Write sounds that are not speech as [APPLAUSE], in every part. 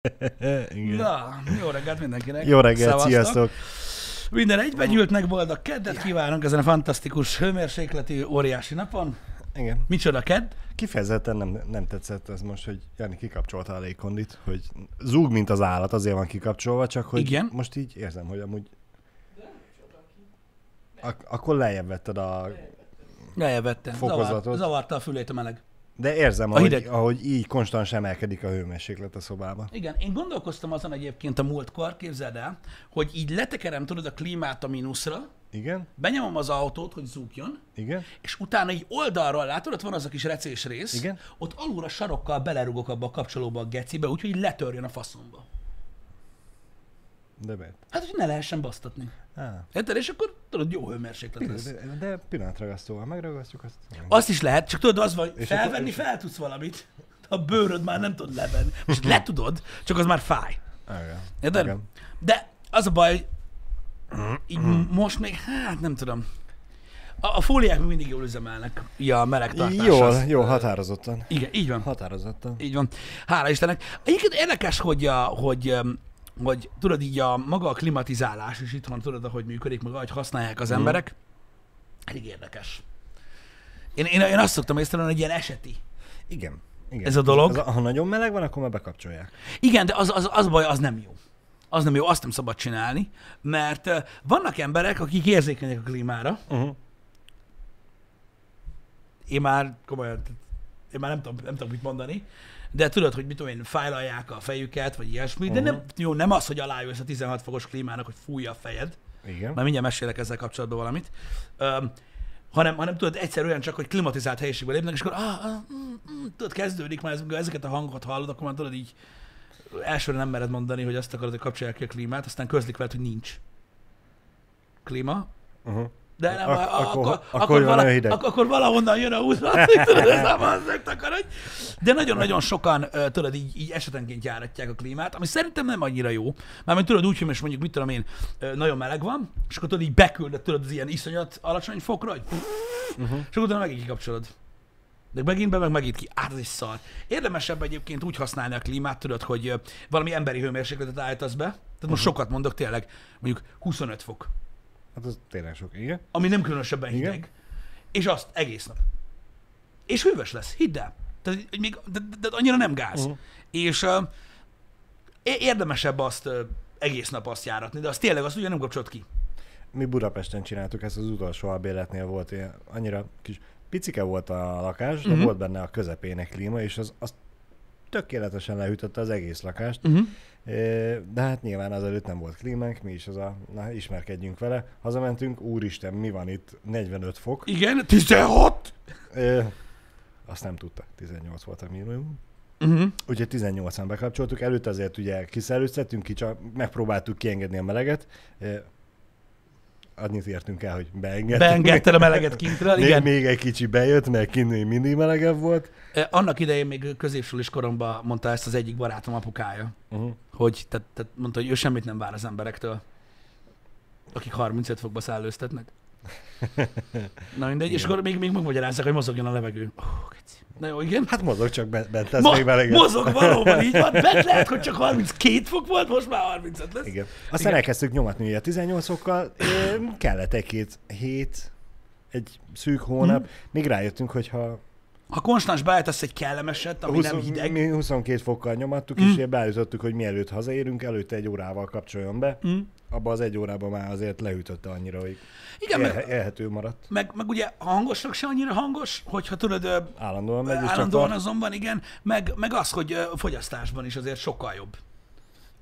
[LAUGHS] Igen. Na, jó reggelt mindenkinek. Jó reggelt, Szevasztok. sziasztok! Minden egyben boldog keddet kívánunk ezen a fantasztikus hőmérsékleti óriási napon. Igen. Micsoda kedd? Kifejezetten nem, nem tetszett ez most, hogy Jani kikapcsolta a légkondit, hogy zúg, mint az állat, azért van kikapcsolva, csak hogy Igen. most így érzem, hogy amúgy... Ak- akkor lejjebb vetted a... Lejjebb vettem. Fokozatot. Zavart, zavarta a fülét a meleg. De érzem, A ahogy, hideg. ahogy így konstans emelkedik a hőmérséklet a szobában. Igen, én gondolkoztam azon egyébként a múltkor, képzeld el, hogy így letekerem, tudod, a klímát a mínuszra, Igen? benyomom az autót, hogy zúgjon, Igen? és utána így oldalról, látod, ott van az a kis recés rész, Igen. ott alulra sarokkal belerugok abba a kapcsolóba a gecibe, úgyhogy letörjön a faszomba. De miért? Hát, hogy ne lehessen basztatni. Á, Érted? És akkor tudod, jó hőmérséklet lesz. de, de pillanatragasztóval megragasztjuk azt. Azt is lehet, csak tudod, az van, És felvenni és- fel tudsz valamit, a bőröd már nem tud levenni. Most [LAUGHS] le tudod, csak az már fáj. Igen. Érted? Igen. De az a baj, így most még, hát nem tudom. A, a fóliák mindig jól üzemelnek. Ja, a meleg tartás. Jól, jó, határozottan. Igen, így van. Határozottan. Így van. Hála Istennek. Egyébként érdekes, hogy, a, hogy, hogy tudod így a maga a klimatizálás is itthon, tudod, ahogy működik, meg ahogy használják az emberek. Elég érdekes. Én, én, én azt szoktam észrevenni, hogy ilyen eseti. Igen. Igen. Ez a dolog? Az, ha nagyon meleg van, akkor már bekapcsolják. Igen, de az, az, az baj, az nem jó. Az nem jó, azt nem szabad csinálni, mert vannak emberek, akik érzékenyek a klímára. Uh-huh. Én már komolyan, én már nem tudom, nem tudom mit mondani, de tudod, hogy mit tudom én, fájlalják a fejüket, vagy ilyesmi, de nem, jó, nem az, hogy alájössz a 16 fokos klímának, hogy fújja a fejed, Igen. már mindjárt mesélek ezzel kapcsolatban valamit, Öm, hanem, hanem tudod, egyszer olyan csak, hogy klimatizált helyiségbe lépnek, és akkor ah, ah, mm, mm, tudod, kezdődik már, amikor ezeket a hangokat hallod, akkor már tudod így elsőre nem mered mondani, hogy azt akarod, hogy kapcsolják ki a klímát, aztán közlik veled, hogy nincs. Klíma, Uh-huh. De nem, Ak- ak- akkor- akkor, akkor vala, ak- akkor valahonnan jön a húzat, hogy [LAUGHS] tudod, ez az megtakarodj. De nagyon-nagyon sokan, tudod, így, így esetenként járatják a klímát, ami szerintem nem annyira jó. Mármint tudod úgy, hogy most mondjuk, mit tudom én, nagyon meleg van, és akkor tudod, így beküldöd, tudod, az ilyen iszonyat alacsony fokra, hogy Uh-huh. és akkor utána megint kikapcsolod. De megint be, meg megint ki. Át, ez is szar. Érdemesebb egyébként úgy használni a klímát, tudod, hogy valami emberi hőmérsékletet állítasz be. Tehát most Mhm. sokat mondok tényleg, mondjuk 25 fok Hát az tényleg sok. Igen. ami nem különösebben Igen. hideg, és azt egész nap. És hűvös lesz, hidd el. Tehát, hogy még, de, de, de annyira nem gáz. Uh-huh. És uh, érdemesebb azt uh, egész nap azt járatni, de az tényleg azt ugye nem kapcsolt ki. Mi Budapesten csináltuk ezt az utolsó albérletnél volt ilyen, annyira kis picike volt a lakás, de Mhm. volt benne a közepének klíma, és az, az tökéletesen lehűtötte az egész lakást. Uh-huh. De hát nyilván azelőtt nem volt klímánk, mi is az a, na ismerkedjünk vele. Hazamentünk, úristen, mi van itt, 45 fok. Igen, 16! Ö, Azt nem tudta, 18 volt a minimum. Uh-huh. Úgyhogy 18-an bekapcsoltuk, előtt azért ugye kiszellőztettünk, ki csak megpróbáltuk kiengedni a meleget. Annyit értünk el, hogy beengedtük. Beengedted a meleget kintről, igen. még egy kicsi bejött, mert kint mindig melegebb volt. Eh, Annak idején még középsulis koromban mondta ezt az egyik barátom apukája, Uh-huh. hogy tehát, tehát mondta, hogy ő semmit nem vár az emberektől, akik 35 fokba szállőztetnek. [LAUGHS] Na mindegy, és Igen. akkor még, még megmagyarázzák, hogy mozogjon a levegő. Oh, keci. Na jó, igen. Hát mozog csak be- bent, ez Ma, még melegebb. mozog valóban, így van. Bent [LAUGHS] lehet, hogy csak 32 fok volt, most már 35 lesz. Igen. Aztán Igen. elkezdtük nyomatni ugye a 18 fokkal, kellett egy-két hét, egy szűk hónap, Mhm. még rájöttünk, hogy ha Ha konstans beállítasz egy kellemeset, ami nem hideg, mi 22 fokkal nyomattuk, Mm. és beállítottuk, hogy mielőtt hazaérünk, előtte egy órával kapcsoljon be. Mm. Abba az egy órában már azért lehűtötte annyira, hogy igen, meg, élhető maradt. meg, meg, ugye a hangosnak se annyira hangos, hogyha tudod, Állandóan megy, csak állandóan a... azonban igen, meg, meg az, hogy fogyasztásban is azért sokkal jobb.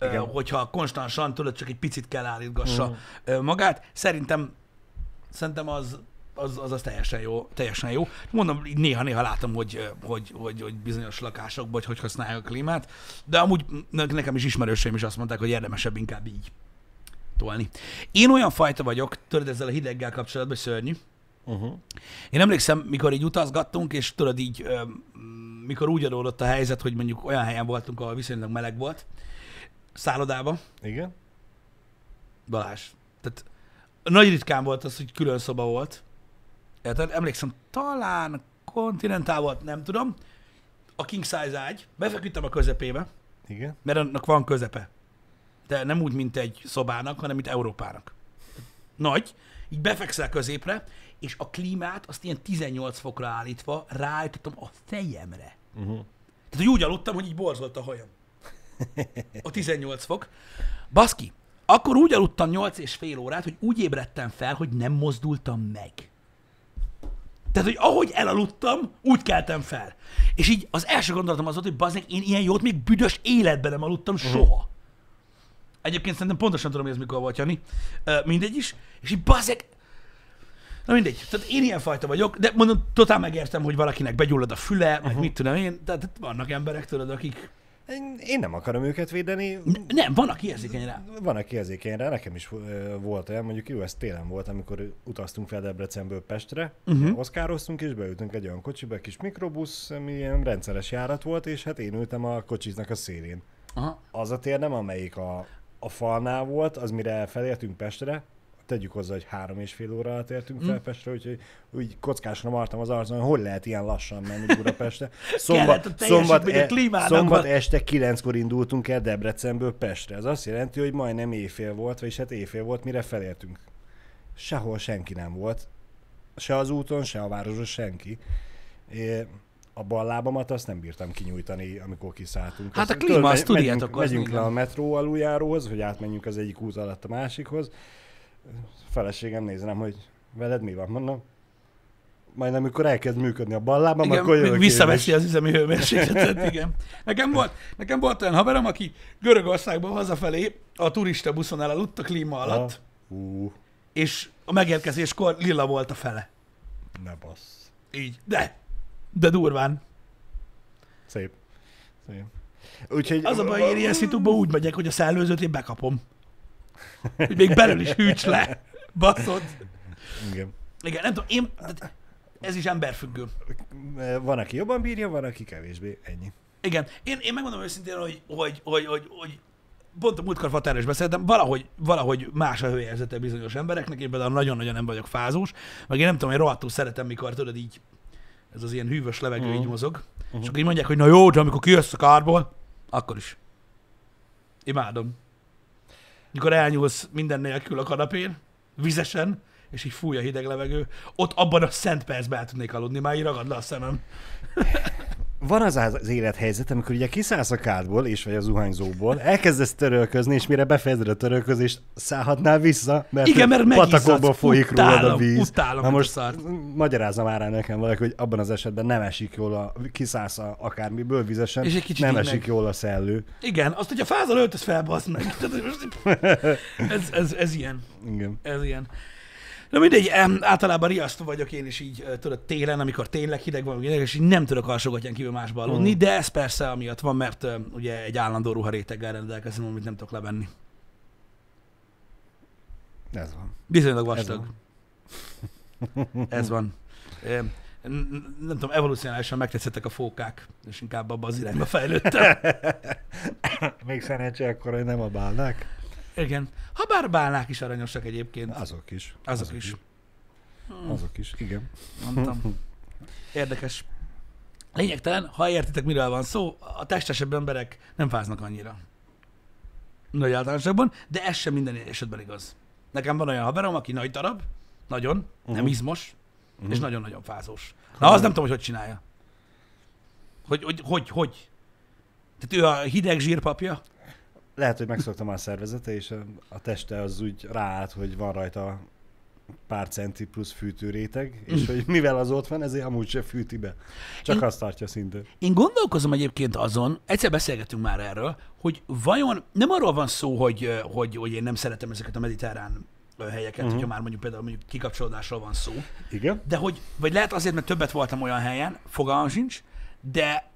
Igen. hogyha konstansan tudod, csak egy picit kell állítgassa Mm. magát. Szerintem, szerintem az, az, az, az teljesen jó, teljesen jó. Mondom, néha-néha látom, hogy, hogy, hogy, hogy bizonyos lakásokban, hogy hogy használják a klímát, de amúgy ne- nekem is ismerőseim is azt mondták, hogy érdemesebb inkább így tolni. Én olyan fajta vagyok, tudod, ezzel a hideggel kapcsolatban szörnyű, Uh-huh. én emlékszem, mikor így utazgattunk, és tudod így, mikor úgy adódott a helyzet, hogy mondjuk olyan helyen voltunk, ahol viszonylag meleg volt, szállodába, Igen? Balázs. Tehát nagy ritkán volt az, hogy külön szoba volt. Érted? Emlékszem, talán kontinentál volt, nem tudom. A king size ágy, befeküdtem a közepébe, Igen. mert annak van közepe. De nem úgy, mint egy szobának, hanem mint Európának. Nagy, így befekszel középre, és a klímát azt ilyen 18 fokra állítva ráállítottam a fejemre. Uh-huh. Tehát, hogy úgy aludtam, hogy így borzolt a hajam. A 18 fok. Baszki, akkor úgy aludtam 8 és fél órát, hogy úgy ébredtem fel, hogy nem mozdultam meg. Tehát, hogy ahogy elaludtam, úgy keltem fel. És így az első gondolatom az volt, hogy bazd én ilyen jót még büdös életben nem aludtam soha. Egyébként szerintem pontosan tudom, hogy ez mikor volt, Jani. Ö, mindegy is. És így bazd meg, Na mindegy. Tehát én ilyen fajta vagyok, de mondom, totál megértem, hogy valakinek begyullad a füle, uh-huh. meg mit tudom én. Tehát vannak emberek, tudod, akik... Én, nem akarom őket védeni. Nem, van, aki érzékeny rá. Van, aki érzékeny rá, nekem is volt olyan, mondjuk jó, ez télen volt, amikor utaztunk fel Debrecenből Pestre, uh-huh. oszkároztunk, és beültünk egy olyan kocsiba, kis mikrobusz, ami ilyen rendszeres járat volt, és hát én ültem a kocsiznak a szélén. Aha. Az a tér nem, amelyik a, a falnál volt, az mire felértünk Pestre, tegyük hozzá, hogy három és fél óra alatt értünk fel Mm. Pestre, úgyhogy úgy kockásra martam az arcon, hogy hogy lehet ilyen lassan menni Budapestre. [LAUGHS] Teljesítmény a e- szombat este kilenckor indultunk el Debrecenből Pestre. Ez azt jelenti, hogy majdnem éjfél volt, vagyis hát éjfél volt, mire felértünk. Sehol senki nem volt. Se az úton, se a városban senki. É, a bal lábamat azt nem bírtam kinyújtani, amikor kiszálltunk. Hát a klíma, azt tudjátok, Megyünk, megyünk le a metró aluljáróhoz, hogy átmenjünk az egyik út alatt a másikhoz. Feleségem nézem, hogy veled mi van, mondom. Majd amikor elkezd működni a bal lábam, akkor Igen, jövök visszaveszi az üzemi hőmérsékletet, igen. Nekem volt, nekem volt olyan haverom, aki Görögországban hazafelé a turista buszon elaludt a klíma is. alatt, Ah, Ú, és a megérkezéskor lila volt a fele. ne bassz. Így. De. De durván. Szép. Szép. Úgyhogy... Az a baj, én ilyen úgy megyek, hogy a szellőzőt én bekapom. Hogy még belül is hűts le. Baszod. Igen. Igen, nem tudom, én... Ez is emberfüggő. Van, aki jobban bírja, van, aki kevésbé. Ennyi. Igen, én, én megmondom őszintén, hogy, hogy, hogy, hogy, hogy pont a múltkor Fatára is beszéltem, valahogy, valahogy más a hőérzete bizonyos embereknek, én például nagyon-nagyon nem vagyok fázós, meg én nem tudom, én rohadtul szeretem, mikor tudod így, ez az ilyen hűvös levegő Mhm. így mozog, és akkor így mondják, hogy na jó, de amikor kijössz a kárból, akkor is. Imádom. Mikor elnyúlsz minden nélkül a kanapén, vizesen, és így fúj a hideg levegő, ott abban a szent percben el tudnék aludni, már így ragad le a szemem. Van az az élethelyzet, amikor ugye kiszállsz a kádból, és vagy a zuhanyzóból, elkezdesz törölközni, és mire befejezed a törölközést, szállhatnál vissza, mert, Igen, mert patakokból folyik rólad a Utálom, víz. utálom, Na most szart. magyarázza már rá nekem valaki, hogy abban az esetben nem esik jól, a, kiszállsz a, akármiből vizesen, És egy kicsit nem esik meg. jól a szellő. Igen, azt, hogyha fázol, öltöz fel, bazd meg. [LAUGHS] Ez, ez, ez ilyen. Igen. Ez ilyen. Na mindegy, általában riasztó vagyok én is így, tudod, télen, amikor tényleg hideg van, és így nem tudok alsógatján kívül másba aludni, Mm. de ez persze amiatt van, mert ugye egy állandó ruharéteggel rendelkezem, amit nem tudok levenni. Ez van. Bizonylag Ez vastag. van. Ez van. Em, n- n- Nem tudom, evolúcionálisan megtetszettek a fókák, és inkább abba az irányba fejlődtem. [LAUGHS] Még szerencsé akkor, hogy nem a bálnák. Igen. Ha bár bálnák is aranyosak egyébként. Azok is. Azok is. Azok is, igen. Mondtam. Érdekes. Lényegtelen, ha értitek, miről van szó, a testesebb emberek nem fáznak annyira. Nagy általánosságban, de ez sem minden esetben igaz. Nekem van olyan haverom, aki nagy darab, nagyon, uh-huh. nem Mhm. izmos, uh-huh. és nagyon-nagyon fázós. Na, Komolyan. az nem tudom, hogy hogy csinálja. Hogy, hogy, hogy, hogy? Tehát ő a hideg zsírpapja, Lehet, hogy megszoktam a szervezete, és a, teste az úgy ráállt, hogy van rajta pár centi plusz fűtőréteg, és hogy mivel az ott van, ezért amúgy se fűti be. Csak Én- azt tartja szintén. Én gondolkozom egyébként azon, egyszer beszélgetünk már erről, hogy vajon nem arról van szó, hogy, hogy, hogy én nem szeretem ezeket a mediterrán helyeket, uh-huh. hogyha már mondjuk például mondjuk kikapcsolódásról van szó, Igen? de hogy, vagy lehet azért, mert többet voltam olyan helyen, fogalmam sincs, de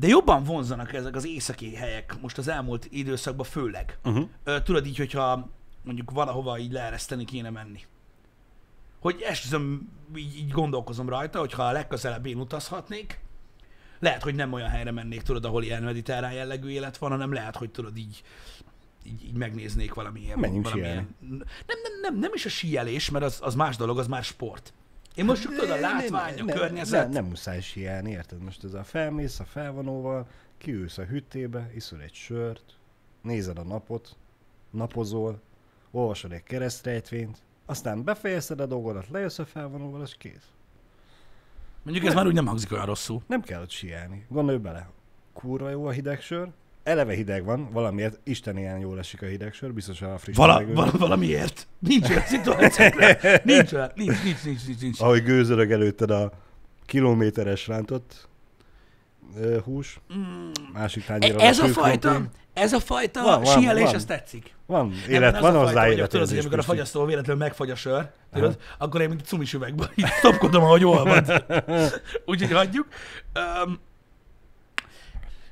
de jobban vonzanak ezek az északi helyek most az elmúlt időszakban főleg. Uh-huh. Ö, tudod így, hogyha mondjuk valahova így leereszteni kéne menni. Hogy esküszöm, így, így gondolkozom rajta, hogy ha a legközelebb én utazhatnék, lehet, hogy nem olyan helyre mennék, tudod, ahol ilyen mediterrán jellegű élet van, hanem lehet, hogy tudod így, így, így megnéznék valamilyen... Menjünk valamilyen... Nem, nem, nem, nem is a síelés, mert az, az más dolog, az már sport. Én most csak tudod, a Nem, látvány, a nem, nem, környezet. Nem, nem muszáj sielni, érted? Most ez a felmész a felvonóval, kiülsz a hűtébe, iszol egy sört, nézed a napot, napozol, olvasod egy keresztrejtvényt, aztán befejezted a dolgodat, lejössz a felvonóval, és kész. Mondjuk ez már úgy nem hangzik olyan rosszul. Nem kell ott sielni. Gondolj bele. Kurva jó a hideg sör. Eleve hideg van, valamiért Isten ilyen jól esik a hideg sör, biztos a friss Vala, vala, valamiért. Nincs olyan szituáció. Nincs olyan. Nincs, nincs, nincs, nincs, nincs. Ahogy gőzörög előtted a kilométeres rántott ö, hús, Mm. másik tányéron Ez a fült fajta, ez a fajta Van, van, síelés, van. az tetszik. Van, Nem, élet, az van a hozzá hogy tudod, hogy amikor a fagyasztó véletlenül megfagy a sör, tudod, akkor én mint cumis üvegben [LAUGHS] így topkodom, ahogy olvad. [LAUGHS] Úgyhogy hagyjuk. Um,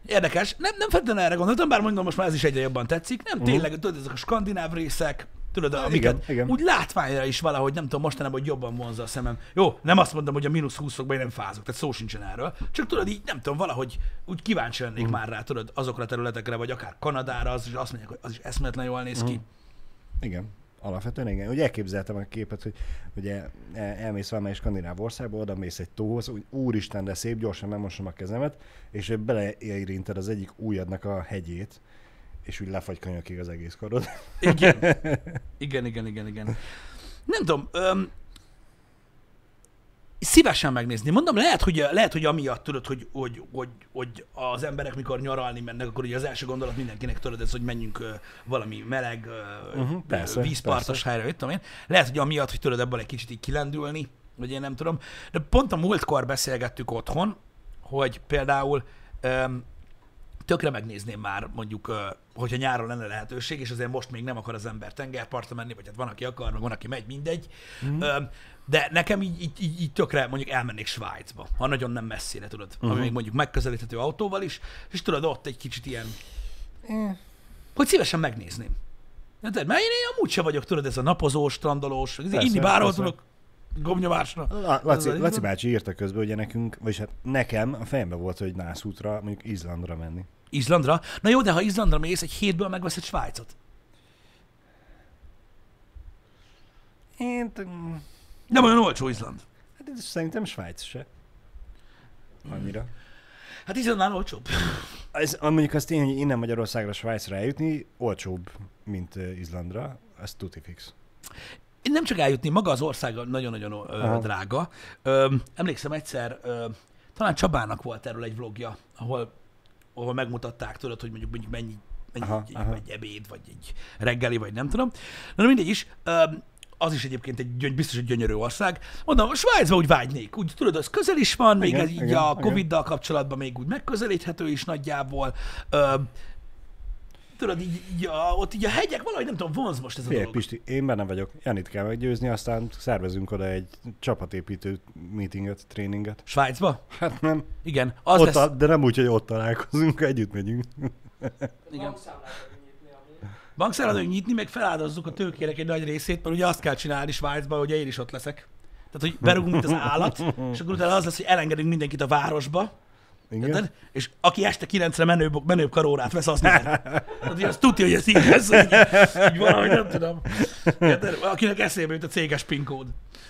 érdekes. Nem, nem feltétlenül erre gondoltam, bár mondom, most már ez is egyre jobban tetszik. Nem, tényleg, tudod, ezek a skandináv részek, tudod, amiket Mhm. igen. úgy látványra is valahogy, nem tudom, mostanában, hogy jobban vonza a szemem. Jó, nem azt mondom, hogy a mínusz 20 fokban én nem fázok, tehát szó sincsen erről. Csak tudod, így nem tudom, valahogy úgy kíváncsi lennék Mhm. már rá, tudod, azokra a területekre, vagy akár Kanadára, az, és azt mondják, hogy az is eszméletlen jól néz ki. Igen, alapvetően igen. Ugye elképzeltem a képet, hogy ugye el- elmész valamelyik skandináv országba, oda mész egy tóhoz, úgy úristen, de szép, gyorsan megmosom a kezemet, és beleérinted az egyik ujjadnak a hegyét, és úgy lefagy kanyakig az egész karod. Igen. [LAUGHS] Igen, igen, igen, igen. Nem tudom, öm, szívesen megnézni. Mondom, lehet, hogy, lehet, hogy amiatt tudod, hogy, hogy, hogy, hogy az emberek mikor nyaralni mennek, akkor ugye az első gondolat mindenkinek tudod, ez, hogy menjünk valami meleg, uh, Mhm, persze, vízpartos persze. helyre, tudom én. Lehet, hogy amiatt, hogy tudod ebből egy kicsit így kilendülni, vagy én nem tudom. De pont a múltkor beszélgettük otthon, hogy például öm, tökre megnézném már mondjuk, hogyha nyáron lenne lehetőség, és azért most még nem akar az ember tengerpartra menni, vagy hát van, aki akar, meg van, aki megy, mindegy. Mm. De nekem így, így, így, így tökre mondjuk elmennék Svájcba, ha nagyon nem messzire, tudod, uh-huh. ami még mondjuk megközelíthető autóval is, és tudod, ott egy kicsit ilyen, hogy szívesen megnézném. De, mert én, én amúgy sem vagyok, tudod, ez a napozós, strandolós, Persze, inni bárhol tudok, gomnyomásra. La- Laci, Laci bácsi írta közben, hogy nekünk, vagyis hát nekem a fejemben volt, hogy nászútra, mondjuk Izlandra menni. Izlandra? Na jó, de ha Izlandra mész, egy hétből megveszed Svájcot. Én, t- Nem olyan olcsó Izland. hát ez szerintem Svájc se. Annyira. Hát Izlandnál olcsóbb. [LAUGHS] Ez, mondjuk az tény, hogy innen Magyarországra Svájcra eljutni olcsóbb, mint Izlandra, ez tuti fix. Nem csak eljutni, maga az ország nagyon-nagyon ö, drága. Ö, emlékszem egyszer, ö, talán Csabának volt erről egy vlogja, ahol, ahol megmutatták, tudod, hogy mondjuk, mondjuk mennyi, mennyi Aha, egy, aha. egy ebéd, vagy egy reggeli, vagy nem tudom. Na, de mindegy is, ö, az is egyébként egy gyöny, biztos egy gyönyörű ország. Mondom, a Svájcba úgy vágynék. Úgy tudod, az közel is van, még Igen, ez így igen, a igen. Covid-dal kapcsolatban még úgy megközelíthető is nagyjából. Ö, tudod, így, így a, ott így a hegyek valahogy nem tudom, vonz most ez a Figyelj, dolog. Pisti, én benne vagyok. Janit kell meggyőzni, aztán szervezünk oda egy csapatépítő meetinget, tréninget. Svájcba? Hát nem, Igen, az ott lesz. a, de nem úgy, hogy ott találkozunk, együtt megyünk. Igen. Bankszámlát vagyunk nyitni, meg feláldozzuk a tőkének egy nagy részét, mert ugye azt kell csinálni Svájcba, hogy én is ott leszek. Tehát, hogy berugunk, mint az állat, és akkor utána az lesz, hogy elengedünk mindenkit a városba, Igen? érted? és aki este 9-re menőbb, menőbb karórát vesz, az nyer. Tehát, hogy az tudja, hogy ez így lesz, így, így valahogy nem tudom. Érted? Akinek eszébe jut a céges pinkód.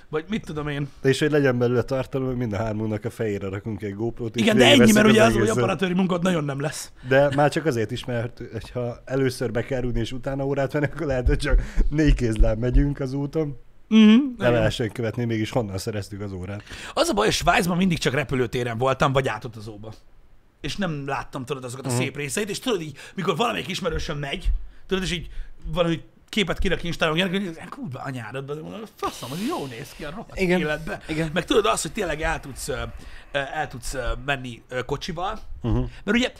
Vagy mit tudom én. De és hogy legyen belőle tartalom, hogy mind a hármunknak a fejére rakunk egy GoPro-t. Igen, de ennyi, mert ugye az, hogy operatőri munkát nagyon nem lesz. De már csak azért is, mert ha először be kell rúgni, és utána órát venni, akkor lehet, hogy csak négy kézláb megyünk az úton. Uh-huh. Nem lehessen követni, mégis honnan szereztük az órát. Az a baj, hogy Svájcban mindig csak repülőtéren voltam, vagy átutazóba. És nem láttam, tudod, azokat a Mhm. szép részeit, és tudod így, mikor valamelyik ismerősöm megy, tudod, és így valami képet kirak Instagramon, hogy kurva anyáradban, mondom, faszom, hogy jól néz ki a rohadt Igen. életbe. Igen. Meg tudod azt, hogy tényleg el tudsz, el tudsz menni kocsival, Uh-huh. mert ugye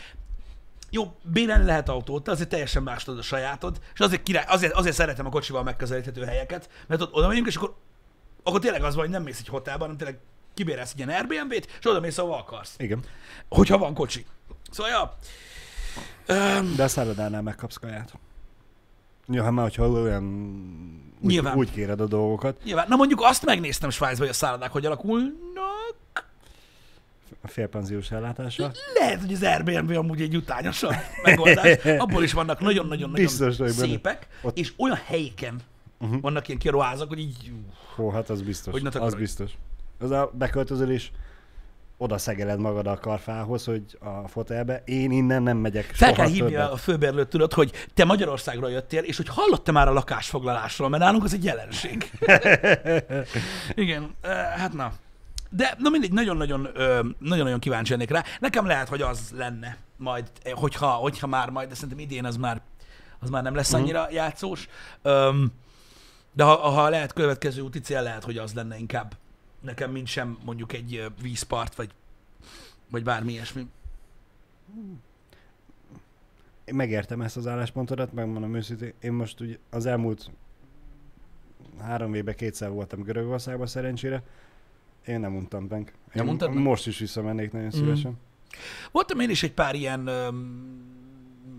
jó, bérelni lehet autót, de azért teljesen más tudod a sajátod, és azért, király, azért, azért szeretem a kocsival megközelíthető helyeket, mert ott oda megyünk, és akkor, akkor tényleg az van, hogy nem mész egy hotelba, hanem tényleg kibérelsz egy ilyen Airbnb-t, és oda mész, ahova akarsz. Igen. Hogyha van kocsi. Szóval, ja. Öm, De a szállodánál megkapsz kaját. Ja, hát már, hogyha olyan úgy, Nyilván. úgy kéred a dolgokat, nyilván. Na mondjuk azt megnéztem Svájcban, hogy a szállodák hogy alakulnak. A félpanziós ellátása. Lehet, hogy az Airbnb amúgy egy utányosabb [LAUGHS] megoldás. Abból is vannak nagyon-nagyon-nagyon benne. szépek, Ott- és olyan helyeken Uh-huh. vannak ilyen kiruházak, hogy így Hó, hát az biztos. Hogy az biztos. Az a beköltözöl is oda szegeled magad a karfához, hogy a fotelbe. Én innen nem megyek Fel kell hívni a főbérlőt, tudod, hogy te Magyarországról jöttél, és hogy hallott már a lakásfoglalásról, mert nálunk az egy jelenség. [LAUGHS] Igen, ö, hát na. De na mindegy, nagyon-nagyon, ö, nagyon-nagyon kíváncsi lennék rá. Nekem lehet, hogy az lenne majd, eh, hogyha, hogyha már majd, de szerintem idén az már, az már nem lesz Mhm. annyira játszós. Öm, de ha, ha lehet következő úti cél, lehet, hogy az lenne inkább nekem, mint sem mondjuk egy vízpart, vagy, vagy bármi ilyesmi. Én megértem ezt az álláspontodat, megmondom őszintén. Én most ugye az elmúlt három évben kétszer voltam Görögországban szerencsére. Én nem untam meg. Nem Én untad meg? most is visszamennék nagyon Mhm. szívesen. Voltam én is egy pár ilyen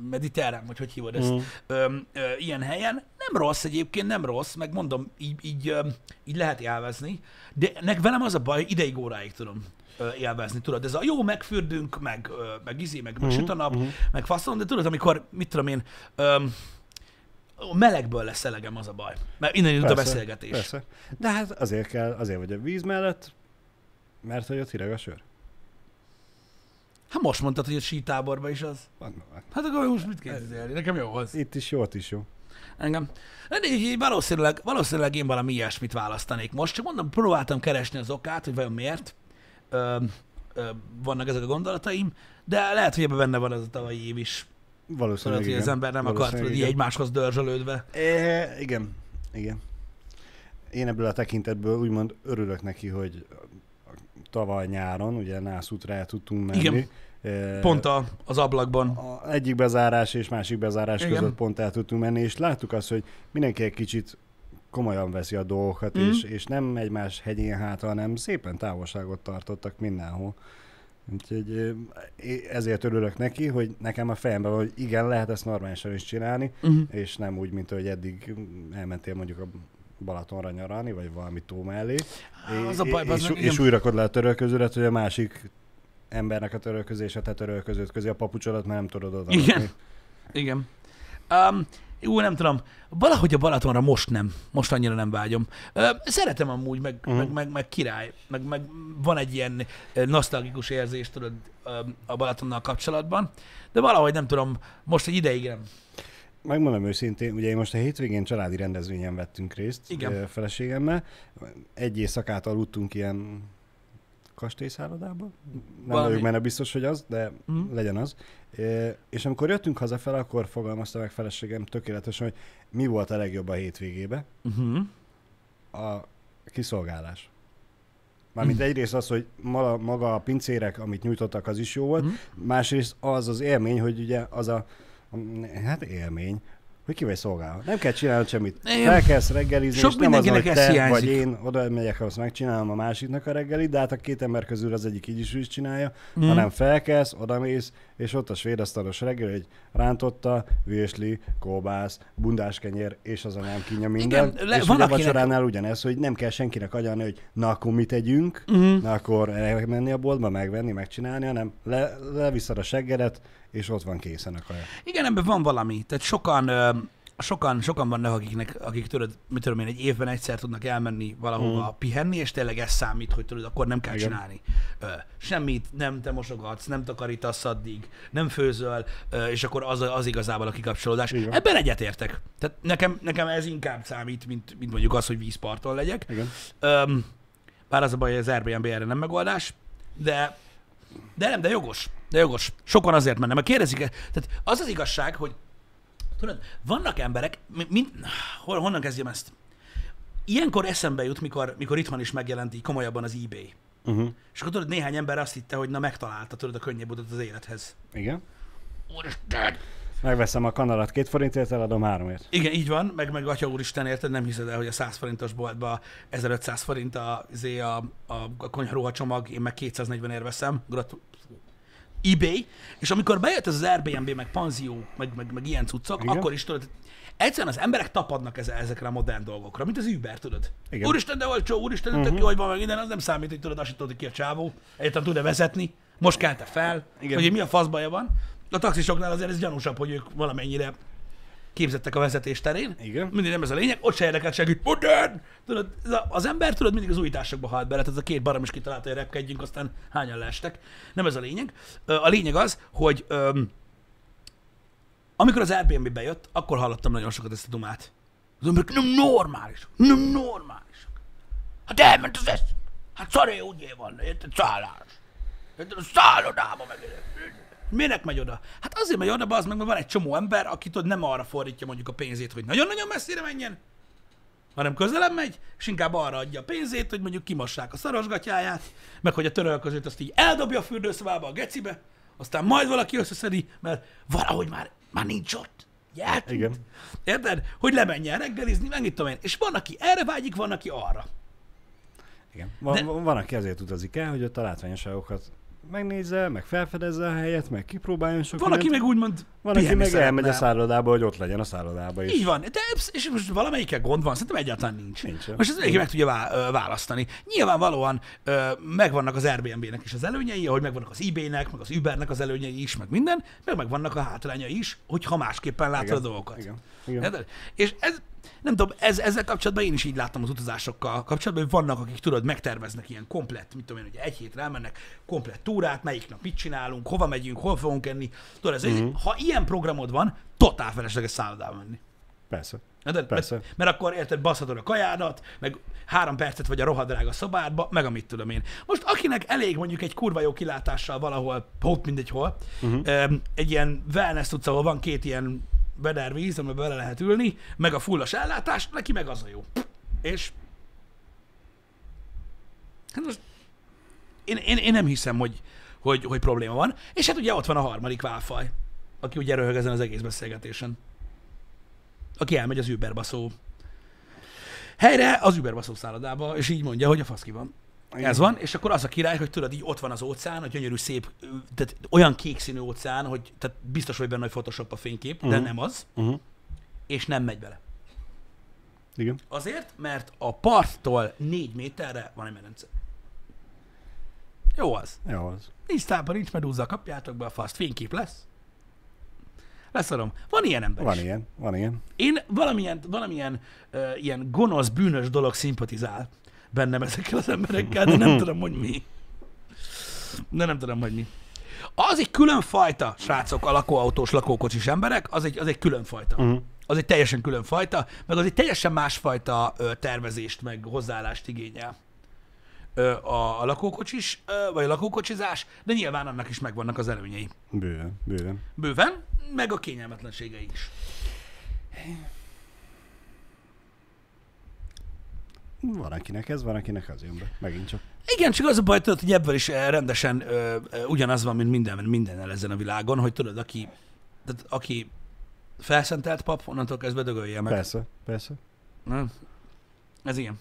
mediterrán, vagy hogy hívod ezt, Mm. öm, ö, ilyen helyen. Nem rossz egyébként, nem rossz, meg mondom, így, így, öm, így lehet élvezni, de nek velem az a baj, ideig óráig tudom ö, élvezni, tudod, ez a jó, megfürdünk, meg, ö, meg izé, meg, meg Mhm, süt a nap, mhm. meg faszom, de tudod, amikor, mit tudom én, öm, a melegből lesz elegem az a baj. Mert innen indult a beszélgetés. Persze. De hát azért kell, azért vagy a víz mellett, mert hogy ott hideg a sör. Hát most mondtad, hogy a sítáborban is az. Van, van. Hát akkor most mit képzelni? Nekem jó az. Itt is jó, ott is jó. Engem. De így, valószínűleg, valószínűleg én valami ilyesmit választanék most. Csak mondom, próbáltam keresni az okát, hogy vajon miért ö, ö, vannak ezek a gondolataim, de lehet, hogy ebben benne van az a tavalyi év is. Tudod, Valószínűleg hogy igen. az ember nem akart tudod, Valószínűleg így egymáshoz dörzsölődve. É, igen, igen. Én ebből a tekintetből úgymond örülök neki, hogy tavaly nyáron, ugye Nászútra el tudtunk menni. Igen. Pont a, az ablakban. a egyik bezárás és másik bezárás Igen. között pont el tudtunk menni, és láttuk azt, hogy mindenki egy kicsit komolyan veszi a dolgokat, Mhm. és, és nem egymás hegyén hátra, hanem szépen távolságot tartottak mindenhol. Úgyhogy ezért örülök neki, hogy nekem a fejemben van, hogy igen, lehet ezt normálisan is csinálni, Uh-huh. és nem úgy, mint hogy eddig elmentél mondjuk a Balatonra nyaralni, vagy valami tó mellé, Az a baj, és, az és, és igen. újra rakod le a törölköződet, hogy a másik embernek a törölköző és a te törölköződ közé a papucsodat, mert nem tudod oda Igen. Igen. Um, jó, nem tudom. Valahogy a Balatonra most nem. Most annyira nem vágyom. Szeretem amúgy, meg, uh-huh. meg, meg, meg király. Meg, meg van egy ilyen nosztalgikus érzés, tudod, a Balatonnal kapcsolatban. De valahogy nem tudom, most egy ideig nem. Megmondom őszintén, ugye én most a hétvégén családi rendezvényen vettünk részt Igen. feleségemmel. Egy éjszakát aludtunk ilyen kastélyszállodában. Nem Valami. vagyok benne biztos, hogy az, de Mhm. legyen az. És amikor jöttünk hazafelé, akkor fogalmazta meg feleségem tökéletesen, hogy mi volt a legjobb a hétvégébe. Uh-huh. A kiszolgálás. Mármint egyrészt az, hogy maga, maga a pincérek, amit nyújtottak, az is jó volt. Mhm. Másrészt az az élmény, hogy ugye az a, hát élmény, hogy ki vagy szolgálva. Nem kell csinálnod semmit. Felkelsz reggelizni, Sok és nem az, hogy te hiányzik. vagy én oda megyek, azt megcsinálom a másiknak a reggelit, de hát a két ember közül az egyik így is, is csinálja, Mhm. hanem felkelsz, odamész, és ott a svéd asztalos reggel, egy rántotta, vésli, kóbász, bundáskenyér, és az a nem kínja minden. Igen, le- és van ugye a vacsoránál ugyanez, hogy nem kell senkinek agyalni, hogy na akkor mit tegyünk, Uh-huh. Na akkor menni a boltba, megvenni, megcsinálni, hanem le, leviszed a seggedet, és ott van készen a kaja. Igen, ebben van valami. Tehát sokan, sokan, sokan vannak, akiknek, akik tudod, mit tudom én, egy évben egyszer tudnak elmenni valahova Mm. pihenni, és tényleg ez számít, hogy tudod, akkor nem kell Igen. csinálni. Ö, semmit, nem te mosogatsz, nem takarítasz addig, nem főzöl, ö, és akkor az, az igazából a kikapcsolódás. Igen. Ebben egyetértek. Tehát nekem, nekem ez inkább számít, mint, mint mondjuk az, hogy vízparton legyek. Igen. Öm, bár az a baj, hogy az Airbnb erre nem megoldás, de, de nem, de jogos. De jogos. Sokan azért mennek, mert kérdezik, tehát az az igazság, hogy tudod, vannak emberek, mi- hol, honnan kezdjem ezt? Ilyenkor eszembe jut, mikor, mikor itthon is megjelent így komolyabban az eBay. Uh-huh. És akkor tudod, néhány ember azt hitte, hogy na megtalálta, tudod, a könnyebb utat az élethez. Igen. Úristen! Megveszem a kanalat két forintért, eladom háromért. Igen, így van, meg, meg atya úristen, érted, nem hiszed el, hogy a 100 forintos boltba 1500 forint a, izé a, a, a konyharuha csomag, én meg 240 ér veszem. Gratu- eBay, és amikor bejött ez az Airbnb, meg panzió, meg, meg, meg ilyen cuccok, Igen. akkor is tudod, egyszerűen az emberek tapadnak eze- ezekre a modern dolgokra, mint az Uber, tudod. Igen. Úristen, de olcsó, úristen, de tök Mhm. jó, hogy van meg minden, az nem számít, hogy tudod, azt tudod, ki a csávó, egyáltalán tud-e vezetni, most kelte fel, Igen. hogy mi a fasz baja van. A taxisoknál azért ez gyanúsabb, hogy ők valamennyire képzettek a vezetés terén. Igen. Mindig nem ez a lényeg, ott se érdekel segít. Modern! Tudod, az ember tudod mindig az újításokba halt bele, tehát ez a két barom is kitalálta, hogy repkedjünk, aztán hányan leestek. Nem ez a lényeg. A lényeg az, hogy öm, amikor az Airbnb bejött, akkor hallottam nagyon sokat ezt a dumát. Az emberek nem normális, nem normálisak. Hát elment az esz. Hát szaré úgy van, érted, szállás. Érted, a szállodába meg. Minek megy oda? Hát azért megy oda, az meg, mert van egy csomó ember, aki tudod, nem arra fordítja mondjuk a pénzét, hogy nagyon-nagyon messzire menjen, hanem közelebb megy, és inkább arra adja a pénzét, hogy mondjuk kimassák a szarosgatyáját, meg hogy a törölközőt azt így eldobja a fürdőszobába, a gecibe, aztán majd valaki összeszedi, mert valahogy már, már nincs ott. Eltűnt. Igen. Érted? Hogy lemenjen reggelizni, meg mit tudom én. És van, aki erre vágyik, van, aki arra. Igen. Van, De- van, aki azért utazik el, hogy ott a látványosságokat megnézze, meg felfedezze a helyet, meg kipróbáljon sok Van, aki mindent. meg úgymond Van, aki meg elmegy a szállodába, hogy ott legyen a szállodába is. Így van, de és most valamelyikkel gond van, szerintem egyáltalán nincs. Nincsen. Most ez mindenki meg tudja választani. Nyilvánvalóan megvannak az Airbnb-nek is az előnyei, ahogy megvannak az eBay-nek, meg az Ubernek az előnyei is, meg minden, meg megvannak a hátrányai is, hogyha másképpen látod a dolgokat. Igen. Igen. És ez, nem tudom, ez, ezzel kapcsolatban én is így láttam az utazásokkal kapcsolatban, hogy vannak, akik tudod, megterveznek ilyen komplett, mit tudom én, hogy egy hétre elmennek, komplett túrát, melyik nap mit csinálunk, hova megyünk, hol fogunk enni. Tudod, ez Mhm. egy, ha ilyen programod van, totál felesleges szállodába menni. Persze. Érted? Persze. Mert, mert akkor érted, baszhatod a kajádat, meg három percet vagy a rohadrága szobádba, meg amit tudom én. Most akinek elég mondjuk egy kurva jó kilátással valahol, ott mindegy hol, uh-huh. egy ilyen wellness tudsz, ahol van két ilyen bedervíz, amiben bele lehet ülni, meg a fullos ellátás, neki meg az a jó. És hát most én, én, én nem hiszem, hogy, hogy, hogy probléma van. És hát ugye ott van a harmadik válfaj, aki ugye röhög ezen az egész beszélgetésen. Aki elmegy az Uberbaszó helyre, az Uberbaszó szállodába, és így mondja, hogy a fasz ki van. Ez van, és akkor az a király, hogy tudod, így ott van az óceán, a gyönyörű szép, tehát olyan kék színű óceán, hogy tehát biztos vagy benne, hogy Photoshop a fénykép, uh-huh. de Mhm. nem az, Uh-huh. és nem megy bele. Igen. Azért, mert a parttól négy méterre van egy medence. Jó az. Jó az. Nincs tápa, nincs medúza, kapjátok be a faszt, fénykép lesz. Leszarom. Van ilyen ember Van is. ilyen, van ilyen. Én valamilyen, valamilyen uh, ilyen gonosz, bűnös dolog szimpatizál bennem ezekkel az emberekkel, de nem [LAUGHS] tudom, hogy mi. De nem tudom, hogy mi. Az egy külön fajta, srácok, a lakóautós, lakókocsis emberek, az egy, az egy külön fajta. Uh-huh. Az egy teljesen külön fajta, meg az egy teljesen másfajta ö, tervezést, meg hozzáállást igényel a, a lakókocsis, vagy a lakókocsizás, de nyilván annak is megvannak az előnyei. Bőven, bőven. Bőven, meg a kényelmetlenségei is. Van akinek ez, van akinek az jön be. Megint csak. Igen, csak az a baj, tudod, hogy ebből is rendesen ö, ö, ugyanaz van, mint minden, mindennel ezen a világon, hogy tudod, aki, tehát aki felszentelt pap, onnantól kezdve dögölje meg. Persze, persze. Nem? Ez ilyen.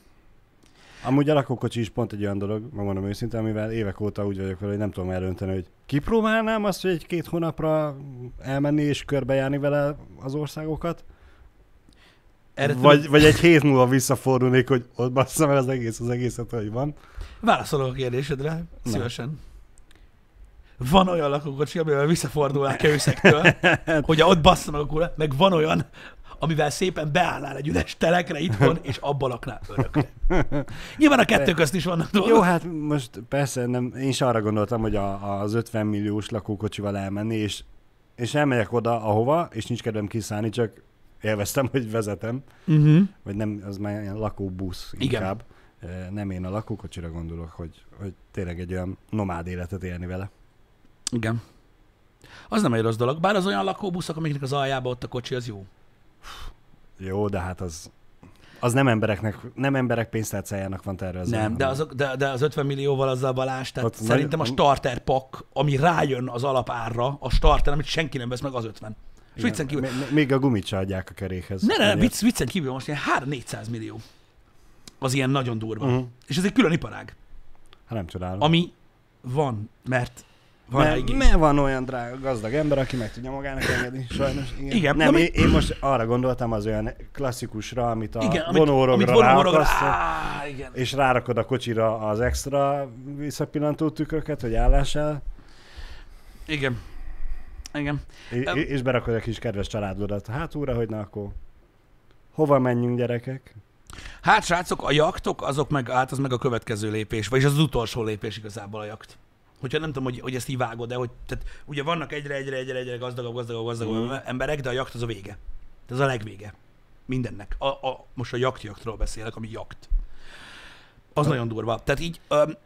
Amúgy a lakókocsi is pont egy olyan dolog, megmondom őszintén, amivel évek óta úgy vagyok vele, hogy nem tudom eldönteni, hogy kipróbálnám azt, hogy egy-két hónapra elmenni és körbejárni vele az országokat, Erre vagy, vagy egy hét múlva visszafordulnék, hogy ott basszam el az egész, az egészet, hogy van. Válaszolok a kérdésedre, szívesen. Van olyan lakókocsi, amivel visszafordulnál kőszektől, [LAUGHS] hogy ott bassza meg a kula, meg van olyan, amivel szépen beállnál egy üres telekre itthon, [LAUGHS] és abban laknál örökre. Nyilván a kettő közt is vannak dolgok. Jó, hát most persze nem, én is arra gondoltam, hogy a, az 50 milliós lakókocsival elmenni, és, és elmegyek oda, ahova, és nincs kedvem kiszállni, csak élveztem, hogy vezetem, Uh-huh. vagy nem, az már ilyen lakóbusz inkább. Igen. Nem én a lakókocsira gondolok, hogy, hogy tényleg egy olyan nomád életet élni vele. Igen. Az nem egy rossz dolog, bár az olyan lakóbuszok, amiknek az aljába ott a kocsi, az jó. Jó, de hát az, az nem embereknek, nem emberek pénztárcájának van tervezve. nem, de, azok, de, de az 50 millióval azzal Balázs, tehát Ott szerintem a nagy- starter pak, ami rájön az alapárra, a starter, amit senki nem vesz meg, az 50. És viccen kívül, M- Még a gumit se adják a kerékhez. ne, ne, ne, vicc, viccen kívül most ilyen 3-400 millió. Az ilyen nagyon durva. Uh-huh. És ez egy külön iparág, Hát nem csodálom. ami van, mert van Mert, igény. mert van olyan drága, gazdag ember, aki meg tudja magának engedni, sajnos. Igen. Igen, Nem, én, én, most arra gondoltam az olyan klasszikusra, amit a Igen, vonórogra igen. és rárakod a kocsira az extra visszapillantó tükröket, hogy állással. Igen. Igen. Öm. és berakod a kis kedves családodat hátúra, hogy na akkor hova menjünk gyerekek? Hát srácok, a jaktok, azok meg, hát az meg a következő lépés, vagyis az, az utolsó lépés igazából a jakt. Hogyha nem tudom, hogy, hogy ezt így vágod, de hogy tehát, ugye vannak egyre, egyre, egyre, egyre gazdagabb, gazdagabb, gazdagabb Mhm. emberek, de a jakt az a vége. Ez a legvége. Mindennek. A, a, most a jaktjaktról beszélek, ami jakt. Az Ha. nagyon durva. Tehát így, öm,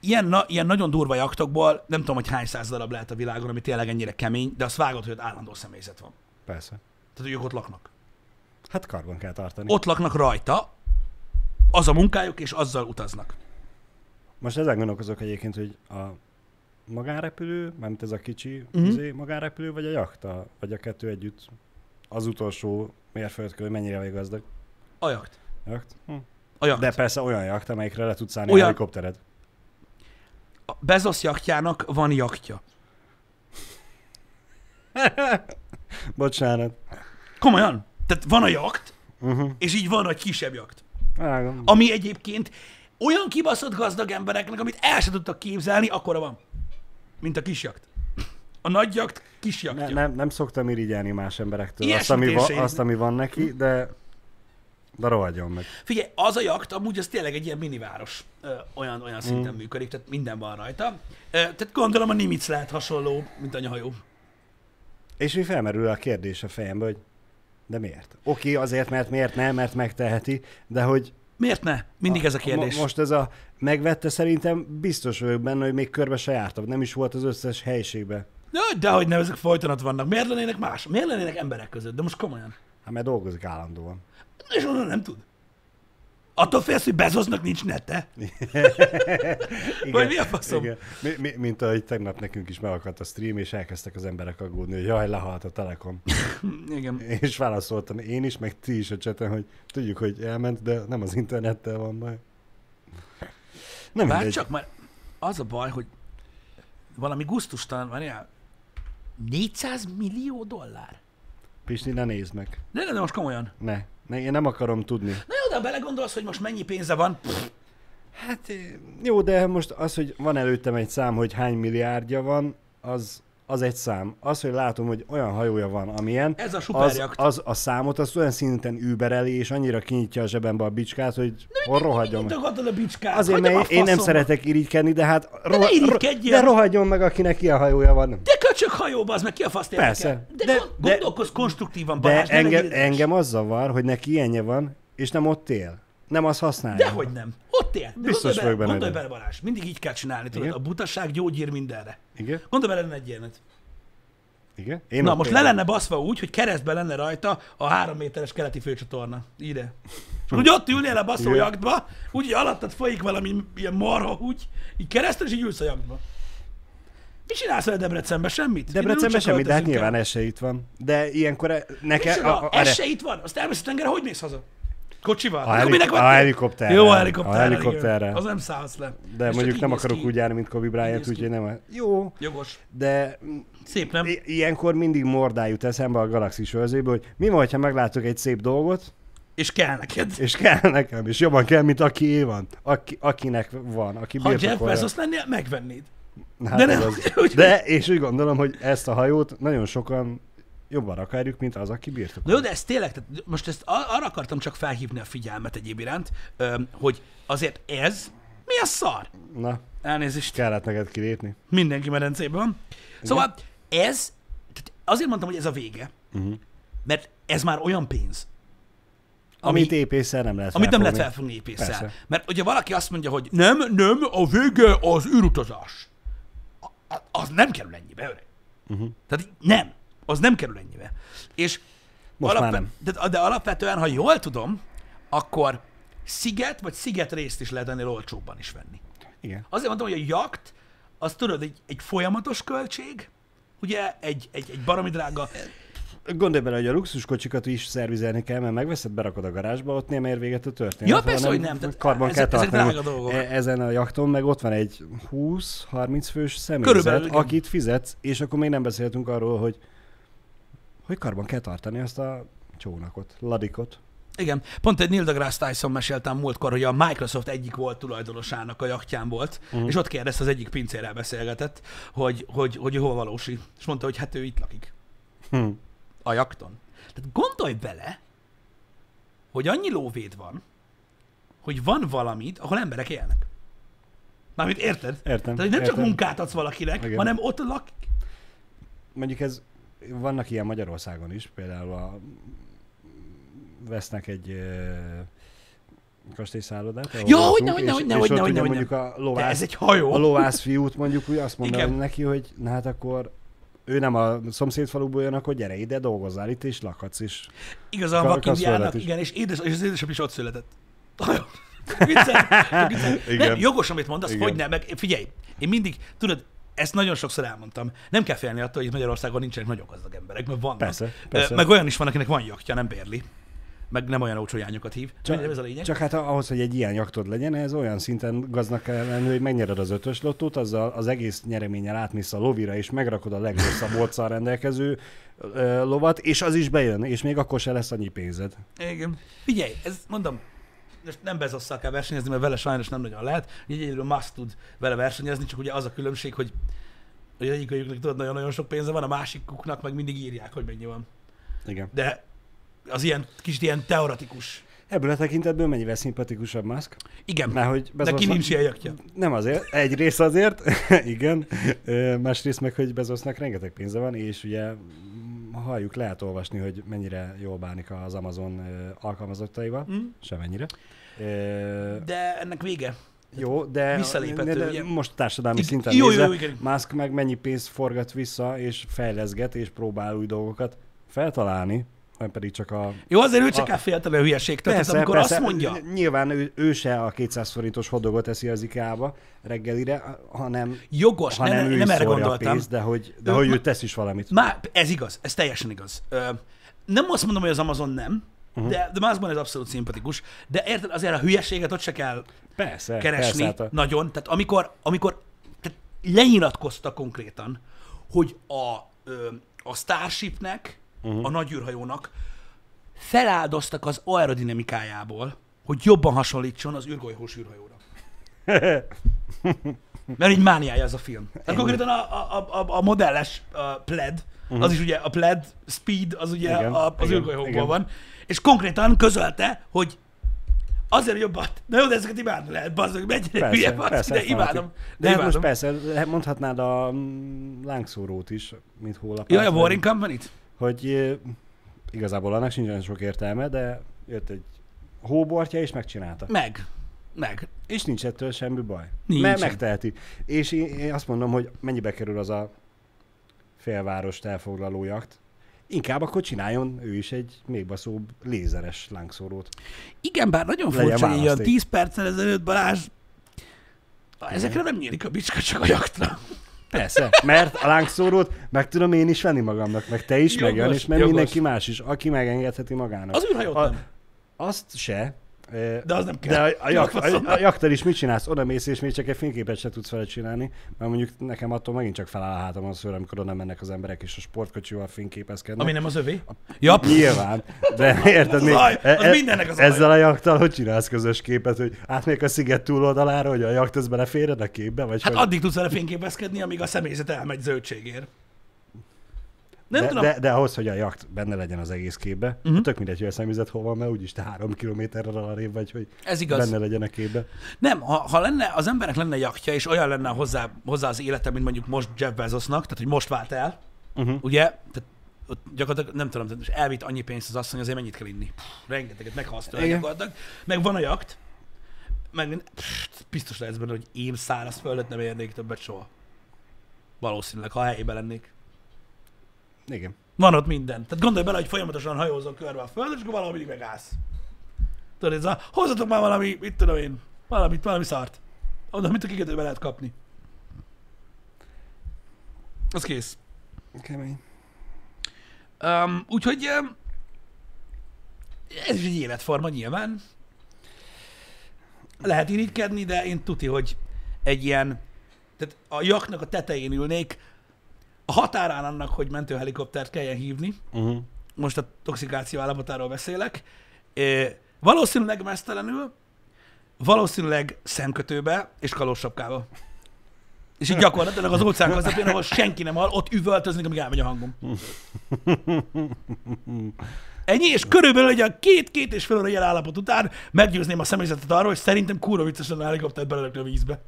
ilyen, na, ilyen nagyon durva jaktokból, nem tudom, hogy hány száz darab lehet a világon, ami tényleg ennyire kemény, de azt vágod, hogy ott állandó személyzet van. Persze. Tehát, hogy ők ott laknak. Hát karban kell tartani. Ott laknak rajta, az a munkájuk, és azzal utaznak. Most ezen gondolkozok egyébként, hogy a magánrepülő, mármint ez a kicsi Mhm. uh-huh. izé, magánrepülő, vagy a jakta, vagy a kettő együtt az utolsó mérföldkő, hogy mennyire vagy gazdag. A jakt. Jakt? Hm. A jakt. De persze olyan jakt, amelyikre le tudsz állni Olyan- a helikoptered. A Bezos jaktjának van jaktja. [LAUGHS] Bocsánat. Komolyan. Tehát van a jakt, Uh-huh. és így van egy kisebb jakt. Vágom. Ami egyébként olyan kibaszott gazdag embereknek, amit el sem tudtak képzelni, akkora van. Mint a kis jakt. A nagy jakt, kis jaktja. Ne, nem, nem szoktam irigyelni más emberektől azt Ilyesmit ami, va, azt, ami van neki, de de rohadjon meg. Figyelj, az a jakt amúgy az tényleg egy ilyen miniváros. Ö, olyan, olyan szinten Mm. működik, tehát minden van rajta. Ö, tehát gondolom a Nimitz lehet hasonló, mint a nyahajó. És mi felmerül a kérdés a fejembe, hogy de miért? Oké, azért, mert miért nem, mert megteheti, de hogy Miért ne? Mindig ez a kérdés. Mo- most ez a megvette szerintem biztos vagyok benne, hogy még körbe se jártam. Nem is volt az összes helyiségben. Ja, dehogy nem, ezek folyton ott vannak. Miért lennének más? Miért lennének emberek között? De most komolyan. Hát mert dolgozik állandóan. És onnan nem tud. Attól félsz, hogy Bezosnak nincs nete? [LAUGHS] Vagy mi a faszom? Igen. Mi, mi, mint ahogy tegnap nekünk is megakadt a stream, és elkezdtek az emberek aggódni, hogy jaj, lehalt a Telekom. [LAUGHS] Igen. És válaszoltam én is, meg ti is a cseten, hogy tudjuk, hogy elment, de nem az internettel van baj. Nem mindegy. csak, mert az a baj, hogy valami gusztustalan, várjál, 400 millió dollár? Pisti, ne nézd meg. De, de most komolyan. Ne. Ne. Én nem akarom tudni. Na jó, de ha belegondolsz, hogy most mennyi pénze van, Hát jó, de most az, hogy van előttem egy szám, hogy hány milliárdja van, az, az egy szám. Az, hogy látom, hogy olyan hajója van, amilyen, ez a az, az a számot, azt olyan szinten übereli, és annyira kinyitja a zsebembe a bicskát, hogy hol rohadjon meg. A bicskát. Azért, mert én nem szeretek irigykedni, de hát ne irigykedjél! de rohadjon meg, akinek ilyen hajója van. De köcsök hajóba, az meg ki a érdekel? Persze. De, De- de, de- gondolkozz konstruktívan, De Balázs, ne engem, engem az zavar, hogy neki ilyenje van, és nem ott él. Nem azt használja. Dehogy nem. Ott él. De Biztos gondolj bele, benne, gondolj bele, Balázs. Mindig így kell csinálni, tudod, Igen? a butaság gyógyír mindenre. Igen? Gondolj bele, lenne egy ilyenet. Igen? Én Na, most le lenne baszva úgy, hogy keresztbe lenne rajta a három méteres keleti főcsatorna. Ide. És úgy ott ülnél a baszó Igen. jaktba, úgy, hogy alattad folyik valami ilyen marha úgy, így keresztül, és így ülsz a jaktba. Mit csinálsz vele Debrecenben? Semmit? Debrecenben úgyse semmi, de hát nyilván el. se itt van. De ilyenkor e- nekem... A- a- Ez erre- se itt van? Azt elmész a hogy mész haza? Kocsival? A, helik- minek a helikopterrel. Jó, a helikopterrel. A helikopterrel. igen. Az nem szállsz le. De És mondjuk nem akarok ki. úgy járni, mint Kobe Bryant, úgyhogy nem... Jó, Jogos. de Szép, nem? i- ilyenkor mindig mordá jut eszembe a galaxis őrzőből, hogy mi van, ha meglátok egy szép dolgot, És kell neked. és kell nekem, és jobban kell, mint aki van. Aki, akinek van, aki Ha Jeff. Bezos lennél, megvennéd. Hát de ez nem, az. [LAUGHS] De, és úgy gondolom, hogy ezt a hajót nagyon sokan jobban akarjuk, mint az, aki Na birtokol. jó, de ez tényleg, tehát most ezt ar- arra akartam csak felhívni a figyelmet egyéb iránt, hogy azért ez, mi a szar? Na, Elnézést, kellett neked kilépni. mindenki medencében van. Szóval ez, tehát azért mondtam, hogy ez a vége, Uh-huh. mert ez már olyan pénz, Amit épésszel nem lehet amit nem lehet felfogni. épésszel. Persze. Mert ugye valaki azt mondja, hogy nem, nem, a vége az űrutazás. A- Az nem kerül ennyibe, öreg. Uh-huh. Tehát nem, az nem kerül ennyibe. És Most már nem. De, de alapvetően, ha jól tudom, akkor sziget vagy sziget részt is lehet ennél olcsóbban is venni. Igen. Azért mondom, hogy a jakt, az tudod, egy, egy folyamatos költség, ugye, egy, egy, egy baromi drága, Gondolj bele, hogy a luxuskocsikat is szervizelni kell, mert megveszed, berakod a garázsba, ott nem ér véget a történet. Ja, persze, hogy nem, Karban ezek- kell ezek tartani. drága dolgok. E- Ezen a jakton meg ott van egy 20-30 fős Körülbelül, személyzet, igen. akit fizetsz, és akkor még nem beszéltünk arról, hogy hogy karban kell tartani azt a csónakot, ladikot. Igen. Pont egy Neil deGrasse Tyson meséltem múltkor, hogy a Microsoft egyik volt tulajdonosának a jachtján volt, uh-huh. és ott kérdezte, az egyik pincérrel beszélgetett, hogy, hogy, hogy hova valósi. És mondta, hogy hát ő itt lakik. Hm. A jakton. Tehát gondolj bele, hogy annyi lóvéd van, hogy van valamit, ahol emberek élnek. Mármint érted? Értem. Tehát hogy nem csak értem. munkát adsz valakinek, Igen. hanem ott lakik. Mondjuk ez, vannak ilyen Magyarországon is, például a, vesznek egy kastélyszállodát. Ja, hogyne, hogyne, hogyne, hogyne, hogyne, mondjuk a lovász, ez egy hajó. a lovász fiút mondjuk úgy azt Igen. neki, hogy na hát akkor ő nem a szomszédfaluból jön, akkor gyere ide, dolgozzál itt, és lakhatsz is. Igaz, a Ka- vakindiának, igen, és, édes, és az édesapja is ott született. Viccelek, csak viccelek. Igen. Nem, jogos, amit mondasz, Igen. hogy nem, meg figyelj, én mindig, tudod, ezt nagyon sokszor elmondtam. Nem kell félni attól, hogy Magyarországon nincsenek nagyon gazdag emberek, mert vannak. Persze, persze. Meg olyan is van, akinek van jachtja, nem bérli. Meg nem olyan olcsó jányokat hív. Csak, ez a lényeg. Csak hát ahhoz, hogy egy ilyen jaktod legyen, ez olyan szinten gaznak kell lenni, hogy megnyered az ötös lottót, azzal az egész nyereménnyel átmész a lovira, és megrakod a legrosszabb [LAUGHS] olccal rendelkező ö, lovat, és az is bejön, és még akkor se lesz annyi pénzed. Igen. Figyelj, ez mondom, most nem bezosszal kell versenyezni, mert vele sajnos nem nagyon lehet. Így egyedül Musk tud vele versenyezni, csak ugye az a különbség, hogy hogy egyikőjüknek tudod, nagyon-nagyon sok pénze van, a másikuknak meg mindig írják, hogy mennyi van. Igen. De az ilyen kicsit ilyen teoretikus. Ebből a tekintetből mennyivel szimpatikusabb Musk? Igen, Mert hogy neki Bezosnak- nincs ilyen. Nem azért, egyrészt azért, [LAUGHS] igen, másrészt meg, hogy Bezosnak rengeteg pénze van, és ugye mm, halljuk, lehet olvasni, hogy mennyire jól bánik az Amazon alkalmazottaival, Mm. semennyire. De ennek vége. Jó, de, de, de most társadalmi szinten jó, jó, nézve, jó, igen. Musk meg mennyi pénzt forgat vissza, és fejleszget, és próbál új dolgokat feltalálni, nem pedig csak a... Jó, azért ő csak A- a hülyeségtől. Tehát amikor azt mondja, Nyilván ő, ő se a 200 forintos hodogot teszi az IKEA-ba reggelire, hanem, jogos, hanem nem, ő nem erre gondoltam. pénzt, de hogy, de Ő hogy ő tesz is valamit. Már, ez igaz, ez teljesen igaz. Ö, nem azt mondom, hogy az Amazon nem, uh-huh. de, de Muskban ez abszolút szimpatikus. De érted, azért a hülyeséget ott se kell Persze, keresni persze, hát nagyon. Tehát amikor, amikor tehát lenyilatkozta konkrétan, hogy a, ö, a Starshipnek, uh-huh. a nagy űrhajónak feláldoztak az aerodinamikájából, hogy jobban hasonlítson az űrgolyhós űrhajóra. [LAUGHS] Mert így mániája ez a film. Tehát konkrétan a, a, a, a modelles a pled, uh-huh. az is ugye a pled speed, az ugye. Igen, a, az űrgolyhókból van. És konkrétan közölte, hogy azért jobban. Na jó, de ezeket imádni lehet, bazdok, mennyire hülye persze, vagy, persze, de imádom. De De hát imádom. most persze, mondhatnád a mm, lángszórót is, mint hólapát. Jaj, a Warring Company-t? hogy ö, igazából annak sincs olyan sok értelme, de jött egy hóbortja és megcsinálta. Meg. Meg. És nincs ettől semmi baj. Nincsen. Mert megteheti. És én, én azt mondom, hogy mennyibe kerül az a félvárost elfoglaló jakt. Inkább akkor csináljon ő is egy még baszóbb lézeres lángszórót. Igen, bár nagyon furcsa, hogy ilyen választék. 10 perccel ezelőtt Balázs ezekre nem nyílik a bicska, csak a jaktra. Persze, mert a lángszórót meg tudom én is venni magamnak, meg te is, Jogos, meg Jan is, meg jogos. mindenki más is, aki megengedheti magának. Az űrhajót a, nem. Azt se. De az nem kell. De a, a, jak, a, a jaktal is mit csinálsz? Oda mész, és még csak egy fényképet se tudsz vele csinálni, mert mondjuk nekem attól megint csak feláll a hátam az szőr, amikor oda mennek az emberek, és a sportkocsival fényképezkednek. Ami nem az övé? Ja, pff, Nyilván, de [LAUGHS] érted még, zaj, az mindennek az ezzel a jaktal hogy csinálsz közös képet, hogy átmegyek a sziget túloldalára, hogy a jakt ez beleférjen a képbe, vagy hát hogy... addig tudsz vele fényképezkedni, amíg a személyzet elmegy zöldségért. Nem de, tudom. de, de, ahhoz, hogy a jakt benne legyen az egész képbe, uh-huh. tök mindegy, hogy a személyzet hol van, mert úgyis te három kilométerrel arrébb vagy, hogy Ez igaz. benne legyen a képbe. Nem, ha, ha lenne, az embernek lenne jachtja, és olyan lenne hozzá, hozzá az élete, mint mondjuk most Jeff Bezosnak, tehát hogy most vált el, Uh-huh. ugye? Tehát ott gyakorlatilag nem tudom, most elvitt annyi pénzt az asszony, azért mennyit kell inni? Pff, rengeteget meghalsz tőle gyakorlatilag. Meg van a jakt, meg pff, biztos lehetsz benne, hogy én száraz földet nem érnék többet soha. Valószínűleg, ha helyében lennék. Igen. Van ott minden. Tehát gondolj bele, hogy folyamatosan hajózol körbe a földön, és akkor valahol mindig megállsz. Tudod, ez a, hozzatok már valami, mit tudom én, valamit, valami szart. Oda, mint a kikötőbe lehet kapni. Az kész. Kemény. Um, úgyhogy um, ez is egy életforma nyilván. Lehet irigykedni, de én tuti, hogy egy ilyen, tehát a jaknak a tetején ülnék, a határán annak, hogy mentőhelikoptert kelljen hívni, Uh-huh. most a toxikáció állapotáról beszélek, Ö, valószínűleg mesztelenül, valószínűleg szemkötőbe és kalósapkába. És így gyakorlatilag az óceán közepén, ahol senki nem hall, ott üvöltöznek, amíg elmegy a hangom. Ennyi, és körülbelül egy a két-két és fél óra állapot után meggyőzném a személyzetet arról, hogy szerintem kurva vicces lenne a helikoptert belelökni a vízbe.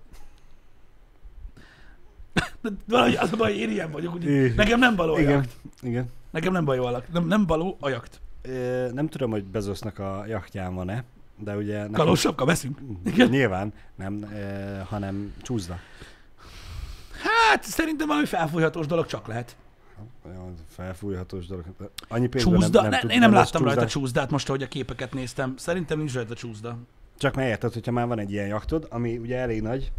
De valahogy az a baj, én ilyen vagyok, úgyhogy Igen. nekem nem való Igen, jakt. igen. Nekem nem való a. Nem, nem való a jakt. Nem tudom, hogy Bezosznak a jachtján van-e, de ugye... nekem- Kalósapka, veszünk. Igen. Nyilván, nem, ö, hanem csúszda. Hát szerintem valami felfújhatós dolog csak lehet. Felfújhatós dolog. Annyi pénzből Csúszda? nem, Ne, tud- én nem láttam rajta csúszda. csúszdát most, ahogy a képeket néztem. Szerintem nincs rajta csúszda. Csak mert érted, hogyha már van egy ilyen jachtod, ami ugye elég nagy,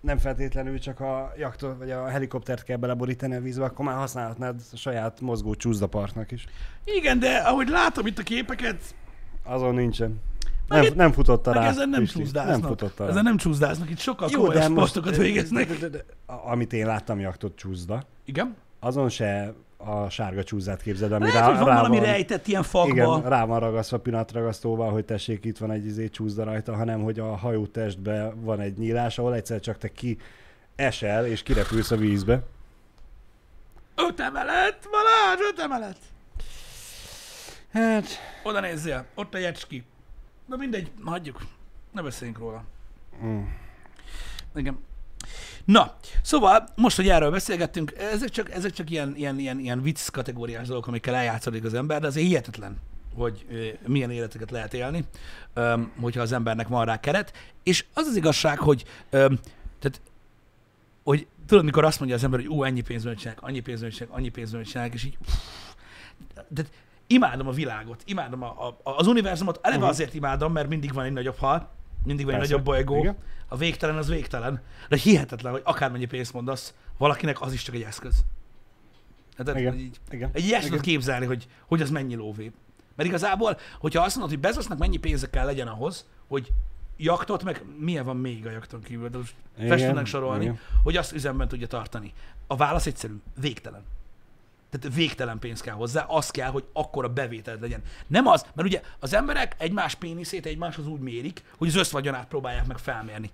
nem feltétlenül csak a jachtot, vagy a helikoptert kell beleborítani a vízbe, akkor már használhatnád a saját mozgó csúszdapartnak is. Igen, de ahogy látom itt a képeket, Azon nincsen. Nem, itt- nem futotta rá. ezen nem csúszdáznak. Nem futotta rá. Ezen nem csúszdáznak, itt sokkal Jó, komolyabb de sportokat végeznek. de- de- de- a- Amit én láttam jachtot csúszda, Igen? azon se a sárga csúzdát képzeld, ami Lehet, rá, hogy van rá valami van, rejtett ilyen fakba. igen, rá van ragasztva pinatragasztóval, hogy tessék, itt van egy izé csúszda rajta, hanem hogy a hajó van egy nyílás, ahol egyszer csak te ki esel és kirepülsz a vízbe. Öt emelet, Balázs, öt emelet. Hát, Oda nézzél, ott a jecski. Na mindegy, hagyjuk. Ne beszéljünk róla. mm, Igen. Na, szóval most, hogy erről beszélgettünk, ezek csak, ezek csak ilyen, ilyen, ilyen, ilyen vicc kategóriás dolgok, amikkel eljátszodik az ember, de azért hihetetlen, hogy milyen életeket lehet élni, hogyha az embernek van rá keret. És az az igazság, hogy, tehát, hogy tudod, mikor azt mondja az ember, hogy ú, ennyi pénzből csinálják, annyi pénzből csinálják, annyi pénzből csinálják, és így, de imádom a világot, imádom a, a, az univerzumot, eleve Mhm. azért imádom, mert mindig van egy nagyobb hal, mindig van egy nagyobb bolygó, Igen. a végtelen az végtelen. De hihetetlen, hogy akármennyi pénzt mondasz, valakinek az is csak egy eszköz. Hát, Igen. így, igen. egy ilyet igen. képzelni, hogy, hogy az mennyi lóvé. Mert igazából, hogyha azt mondod, hogy Bezosznak mennyi pénze kell legyen ahhoz, hogy jaktot, meg milyen van még a jakton kívül, de most fel sorolni, igen. hogy azt üzemben tudja tartani. A válasz egyszerű, végtelen. Tehát végtelen pénz kell hozzá, az kell, hogy akkora bevételed legyen. Nem az, mert ugye az emberek egymás péniszét egymáshoz úgy mérik, hogy az összvagyonát próbálják meg felmérni.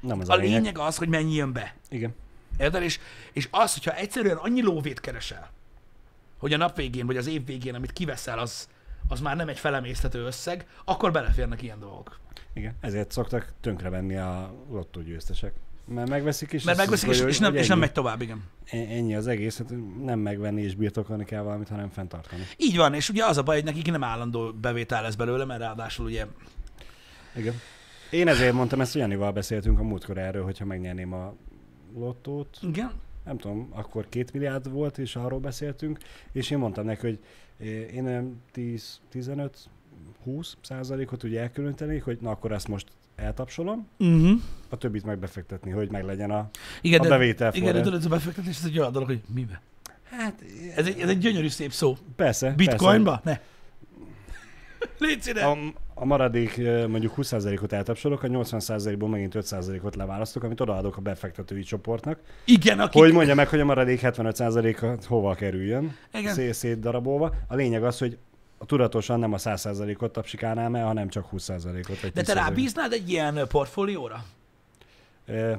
Nem az A a lényeg. lényeg az, hogy mennyi jön be. Igen. Érted? És, és az, hogyha egyszerűen annyi lóvét keresel, hogy a nap végén, vagy az év végén, amit kiveszel, az, az már nem egy felemésztető összeg, akkor beleférnek ilyen dolgok. Igen. Ezért szoktak tönkrevenni a lottógyőztesek. Mert megveszik is. Mert megveszik is, és, nem, és nem megy tovább, igen. E-, ennyi az egész, hát nem megvenni és birtokolni kell valamit, hanem fenntartani. Így van, és ugye az a baj, hogy nekik nem állandó bevétel lesz belőle, mert ráadásul ugye... Igen. Én ezért mondtam, ezt Janival beszéltünk a múltkor erről, hogyha megnyerném a lottót. Igen. Nem tudom, akkor két milliárd volt, és arról beszéltünk, és én mondtam neki, hogy eh, én eh, 10-15 20%-ot ugye elkülönítenék, hogy na akkor ezt most eltapsolom, uh-huh. a többit meg befektetni, hogy meg legyen a, igen, a de, bevétel Igen, de tudod, a befektetés ez egy olyan dolog, hogy mibe? Hát, ez egy, ez egy gyönyörű szép szó. Persze. Bitcoinba? Persze. Ne. [LAUGHS] Légy színe. a, a maradék mondjuk 20%-ot eltapsolok, a 80%-ból megint 5%-ot leválasztok, amit odaadok a befektetői csoportnak. Igen, akik... Hogy mondja meg, hogy a maradék 75%-a hova kerüljön, Igen. Szét, szétdarabolva. A lényeg az, hogy a tudatosan nem a 100%-ot tapsikálnám el, hanem csak 20%-ot. Vagy De te 10%-ot. rábíznád egy ilyen portfólióra? Ö,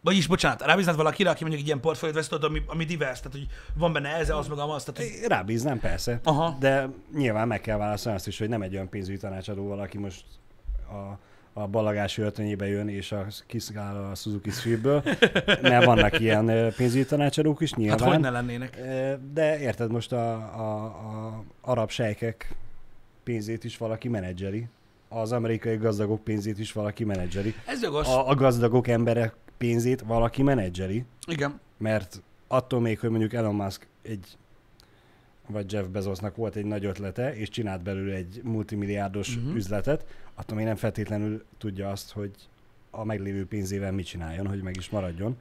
Vagyis, bocsánat, rábíznád valakire, aki mondjuk egy ilyen portfóliót vesz, ami, ami divers, tehát hogy van benne ez, az, meg az, tehát hogy... Rábíznám, persze. Aha. De nyilván meg kell válaszolni azt is, hogy nem egy olyan pénzügyi tanácsadó valaki most a, a ballagás öltönyébe jön, és a kiszkál a Suzuki Swiftből, mert vannak ilyen pénzügyi tanácsadók is nyilván. Hát hogy ne lennének? De érted, most a, a, a arab sejkek pénzét is valaki menedzseli. Az amerikai gazdagok pénzét is valaki menedzseli. Ez jogos. A, a gazdagok emberek pénzét valaki menedzseli. Igen. Mert attól még, hogy mondjuk Elon Musk egy vagy Jeff Bezosnak volt egy nagy ötlete, és csinált belőle egy multimilliárdos uh-huh. üzletet, attól még nem feltétlenül tudja azt, hogy a meglévő pénzével mit csináljon, hogy meg is maradjon.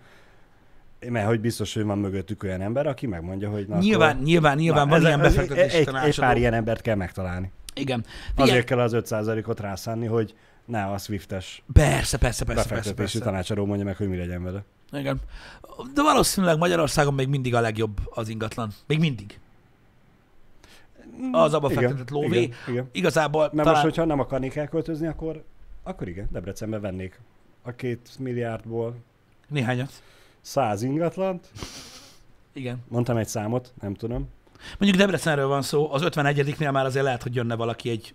Mert hogy biztos, hogy van mögöttük olyan ember, aki megmondja, hogy na Nyilván, akkor, nyilván, nyilván van ez- ilyen befektetési egy, egy pár ilyen embert kell megtalálni. Igen. Figyelj, Azért kell az 5%-ot rászánni, hogy ne a Swiftes Persze, persze, persze, persze, befektetési persze. tanácsadó mondja meg, hogy mi legyen vele. Igen. De valószínűleg Magyarországon még mindig a legjobb az ingatlan. Még mindig. Az abba Igen, fektetett lóvé. igen, igen. Igazából Mert talán... most, hogyha nem akarnék elköltözni, akkor, akkor igen, Debrecenbe vennék a két milliárdból Néhányat. száz ingatlant. Igen. Mondtam egy számot, nem tudom. Mondjuk Debrecenről van szó, az 51-nél már azért lehet, hogy jönne valaki egy,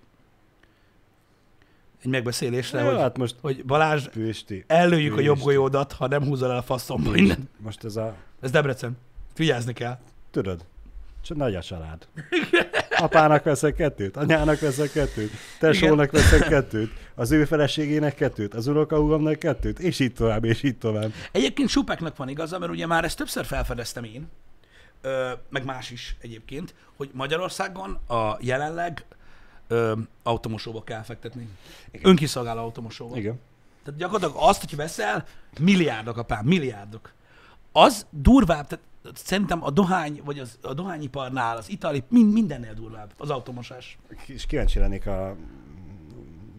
egy megbeszélésre, Jó, hogy, hát most hogy Balázs, Püsti. ellőjük a Püsti. jobb golyódat, ha nem húzol el a faszomba innen. Most ez a, Ez Debrecen. Vigyázni kell. tudod, nagy a család. Apának veszek kettőt, anyának veszek kettőt, tesónak veszek kettőt, az ő feleségének kettőt, az unokahúgomnak kettőt, és így tovább, és így tovább. Egyébként Supeknek van igaza, mert ugye már ezt többször felfedeztem én, ö, meg más is egyébként, hogy Magyarországon a jelenleg ö, automosóba kell fektetni. Igen. Önkiszolgáló automosóba. Igen. Tehát gyakorlatilag azt, hogy veszel, milliárdok apám, milliárdok. Az durvább, tehát szerintem a dohány, vagy az, a dohányiparnál, az itali, mind, mindennél durvább az automosás. És kíváncsi lennék a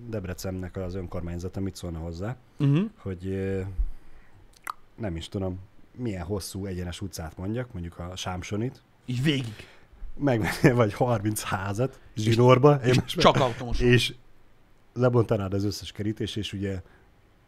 Debrecennek az önkormányzata mit szólna hozzá, Uh-huh. hogy nem is tudom, milyen hosszú egyenes utcát mondjak, mondjuk a Sámsonit, Így végig. meg [LAUGHS] vagy 30 házat zsinórba, én most Csak automosó. és lebontanád az összes kerítés, és ugye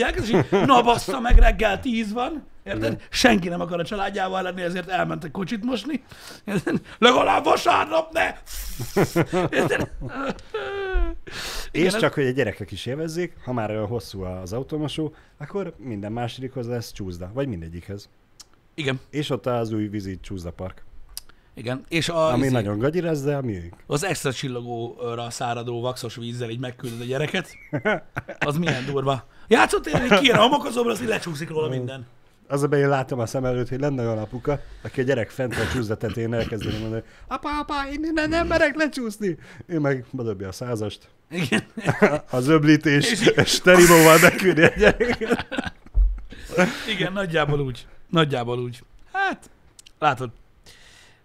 elkezd, és így, na bassza meg, reggel tíz van, érted? Igen. Senki nem akar a családjával lenni, ezért elmentek kocsit mosni. Érted? Legalább vasárnap ne! Érted? És Igen, ez- csak, hogy a gyerekek is élvezzék, ha már olyan hosszú az automosó, akkor minden másodikhoz lesz csúszda, vagy mindegyikhez. Igen, És ott az új vízi csúszda park, igen. És a, ami izé- nagyon gagyi lesz, de a miénk. az extra csillogóra száradó vaxos vízzel így megküldöd a gyereket, az milyen durva. Játszottél, hogy kijön a homokozóból, az így lecsúszik róla minden. Az a én látom a szem előtt, hogy lenne olyan apuka, aki a gyerek fent a csúszda tetején elkezdeni mondani, apa, apa, én innen nem merek lecsúszni. Ő meg bedobja a százast, Igen. [LAUGHS] az öblítés, és [LAUGHS] terimóval beküldi a gyereket. Igen, nagyjából úgy. Nagyjából úgy. Hát, látod,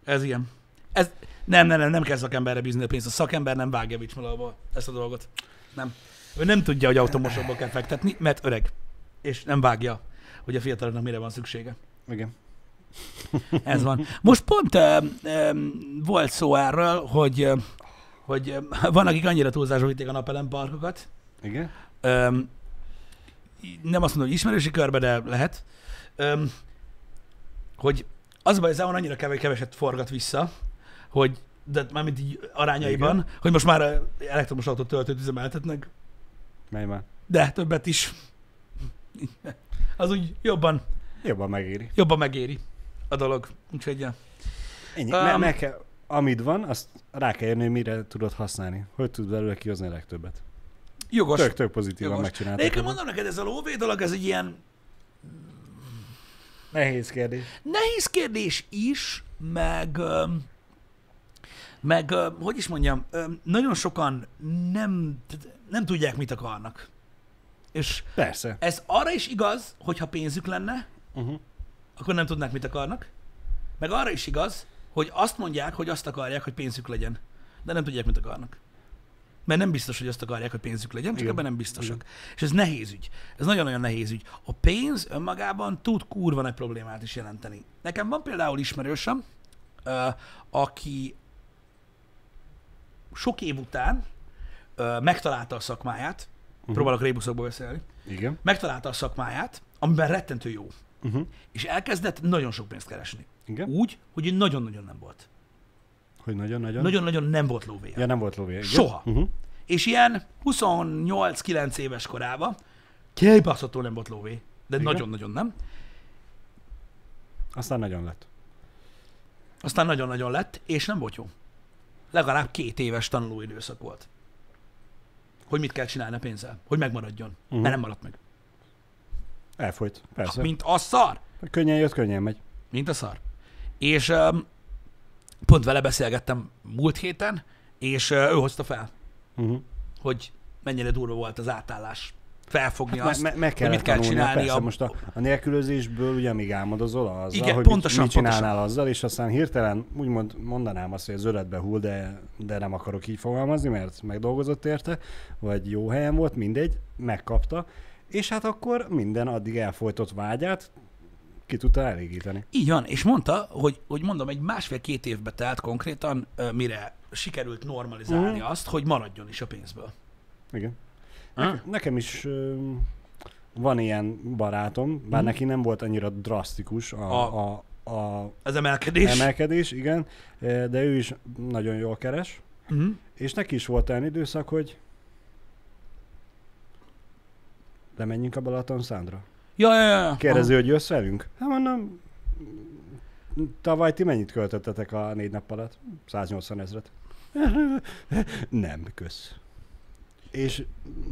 ez ilyen. Ez, nem, nem, nem, nem kell szakemberre bízni a pénzt. A szakember nem vágja Vicsmalóból ezt a dolgot. Nem. Ő nem tudja, hogy automosokba kell fektetni, mert öreg. És nem vágja, hogy a fiataloknak mire van szüksége. Igen. Ez van. Most pont ö, ö, volt szó erről, hogy, ö, hogy ö, van, akik annyira túlzásba vitték a napelemparkokat, Igen? Öm, nem azt mondom, hogy ismerősi körbe, de lehet, öm, hogy az baj, hogy annyira kevés, keveset forgat vissza, hogy de mármint így arányaiban, Igen. hogy most már elektromos autó töltőt üzemeltetnek, Mely már? de többet is. [LAUGHS] Az úgy jobban, Jobban megéri. jobban megéri a dolog. Úgyhogy ja. Ennyi. Um, Um, meg kell, amit van, azt rá kell hogy mire tudod használni. Hogy tud belőle kihozni a legtöbbet. jogos. Tök, tök pozitívan jogos. De megcsináltad. egyébként mondom neked, ez a lóvé dolog, ez egy ilyen Nehéz kérdés. Nehéz kérdés is, meg, öm, meg hogy is mondjam, nagyon sokan nem, nem tudják, mit akarnak. És Persze. ez arra is igaz, hogy ha pénzük lenne, Uh-huh. akkor nem tudnák, mit akarnak. Meg arra is igaz, hogy azt mondják, hogy azt akarják, hogy pénzük legyen. De nem tudják, mit akarnak. Mert nem biztos, hogy azt akarják, hogy pénzük legyen, csak Igen. ebben nem biztosak. És ez nehéz ügy. Ez nagyon-nagyon nehéz ügy. A pénz önmagában tud kurva nagy problémát is jelenteni. Nekem van például ismerősöm, aki sok év után ö, megtalálta a szakmáját, uh-huh. próbálok rébuszokba beszélni, Igen. megtalálta a szakmáját, amiben rettentő jó, Uh-huh. és elkezdett nagyon sok pénzt keresni. Igen. Úgy, hogy nagyon-nagyon nem volt. Hogy nagyon-nagyon? Nagyon-nagyon nem volt lóvéja. Ja, nem volt lóvé. Soha. Uh-huh. És ilyen 28-9 éves korában kibaszottul nem volt lóvé. De Igen? nagyon-nagyon nem. Aztán nagyon lett. Aztán nagyon-nagyon lett, és nem volt jó. Legalább két éves tanulóidőszak volt. Hogy mit kell csinálni a pénzzel. Hogy megmaradjon. Uh-huh. Mert nem maradt meg. Elfolyt. Persze. Mint a szar. Könnyen jött, könnyen megy. Mint a szar. És um, pont vele beszélgettem múlt héten, és uh, ő hozta fel, Uh-huh. hogy mennyire durva volt az átállás felfogni Me, azt, me, meg hogy mit kell csinálni. Persze, A... most a, a nélkülözésből ugye még álmodozol azzal, Igen, hogy pontosan, mit, mit csinálnál pontosan. azzal, és aztán hirtelen úgymond mondanám azt, hogy az öletbe hull, de, de nem akarok így fogalmazni, mert megdolgozott érte, vagy jó helyen volt, mindegy, megkapta, és hát akkor minden addig elfolytott vágyát ki tudta elégíteni. Így van, és mondta, hogy, hogy mondom, egy másfél-két évbe telt konkrétan, mire sikerült normalizálni Mhm. azt, hogy maradjon is a pénzből. Igen. Ha? Nekem, is van ilyen barátom, bár Mhm. neki nem volt annyira drasztikus a, A- a, a Az emelkedés. emelkedés, igen, de ő is nagyon jól keres, Mhm. és neki is volt olyan időszak, hogy lemenjünk a Balaton Szándra. Ja, ja, ja, ja. Kérdező, hogy jössz velünk? Hát mondom, tavaly ti mennyit költöttetek a négy nap alatt? 180 ezret. [LAUGHS] Nem, kösz. És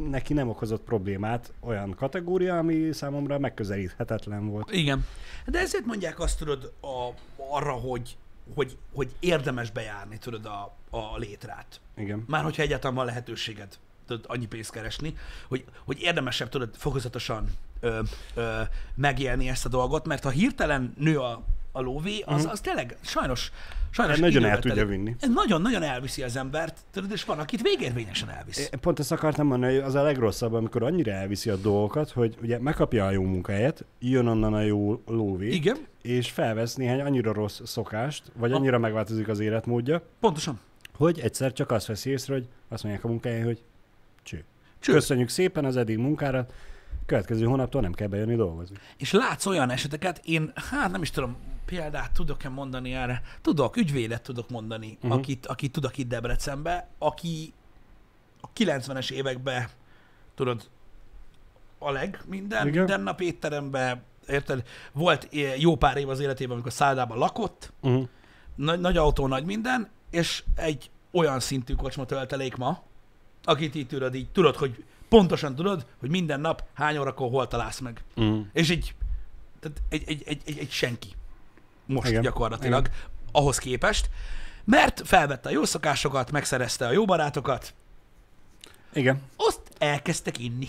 neki nem okozott problémát olyan kategória, ami számomra megközelíthetetlen volt. Igen. De ezért mondják azt, tudod, a, arra, hogy, hogy, hogy érdemes bejárni, tudod, a, a létrát. Igen. Már hogyha egyáltalán van lehetőséged tudod, annyi pénzt keresni, hogy, hogy érdemesebb tudod fokozatosan ö, ö, megélni ezt a dolgot, mert ha hirtelen nő a, a lóvé, az, Mhm. az tényleg sajnos, sajnos Hát nagyon el tudja vinni. Nagyon-nagyon elviszi az embert, tudod, és van, akit végérvényesen elvisz. É, Pont ezt akartam mondani, hogy az a legrosszabb, amikor annyira elviszi a dolgokat, hogy ugye megkapja a jó munkahelyet, jön onnan a jó lóvé, Igen, és felvesz néhány annyira rossz szokást, vagy Ha. annyira megváltozik az életmódja, pontosan. hogy egyszer csak azt veszi észre, hogy azt mondják a munkáján, hogy cső. Cső. Köszönjük szépen az eddig munkára, következő hónaptól nem kell bejönni dolgozni. És látsz olyan eseteket, én hát nem is tudom, példát tudok-e mondani erre? Tudok, ügyvédet tudok mondani, uh-huh. akit, akit tudok itt Debrecenbe, aki a 90-es években, tudod, a leg minden, Igen. minden nap étteremben, érted? Volt jó pár év az életében, amikor szállodában lakott, Uh-huh. nagy, nagy autó, nagy minden, és egy olyan szintű kocsma töltelék ma, akit így tudod, így tudod, hogy pontosan tudod, hogy minden nap hány órakor hol találsz meg. Uh-huh. És egy, tehát egy, egy, egy, egy, egy senki. Most Igen. Gyakorlatilag Igen. ahhoz képest, mert felvette a jó szokásokat, megszerezte a jó barátokat, Igen. azt elkezdtek inni,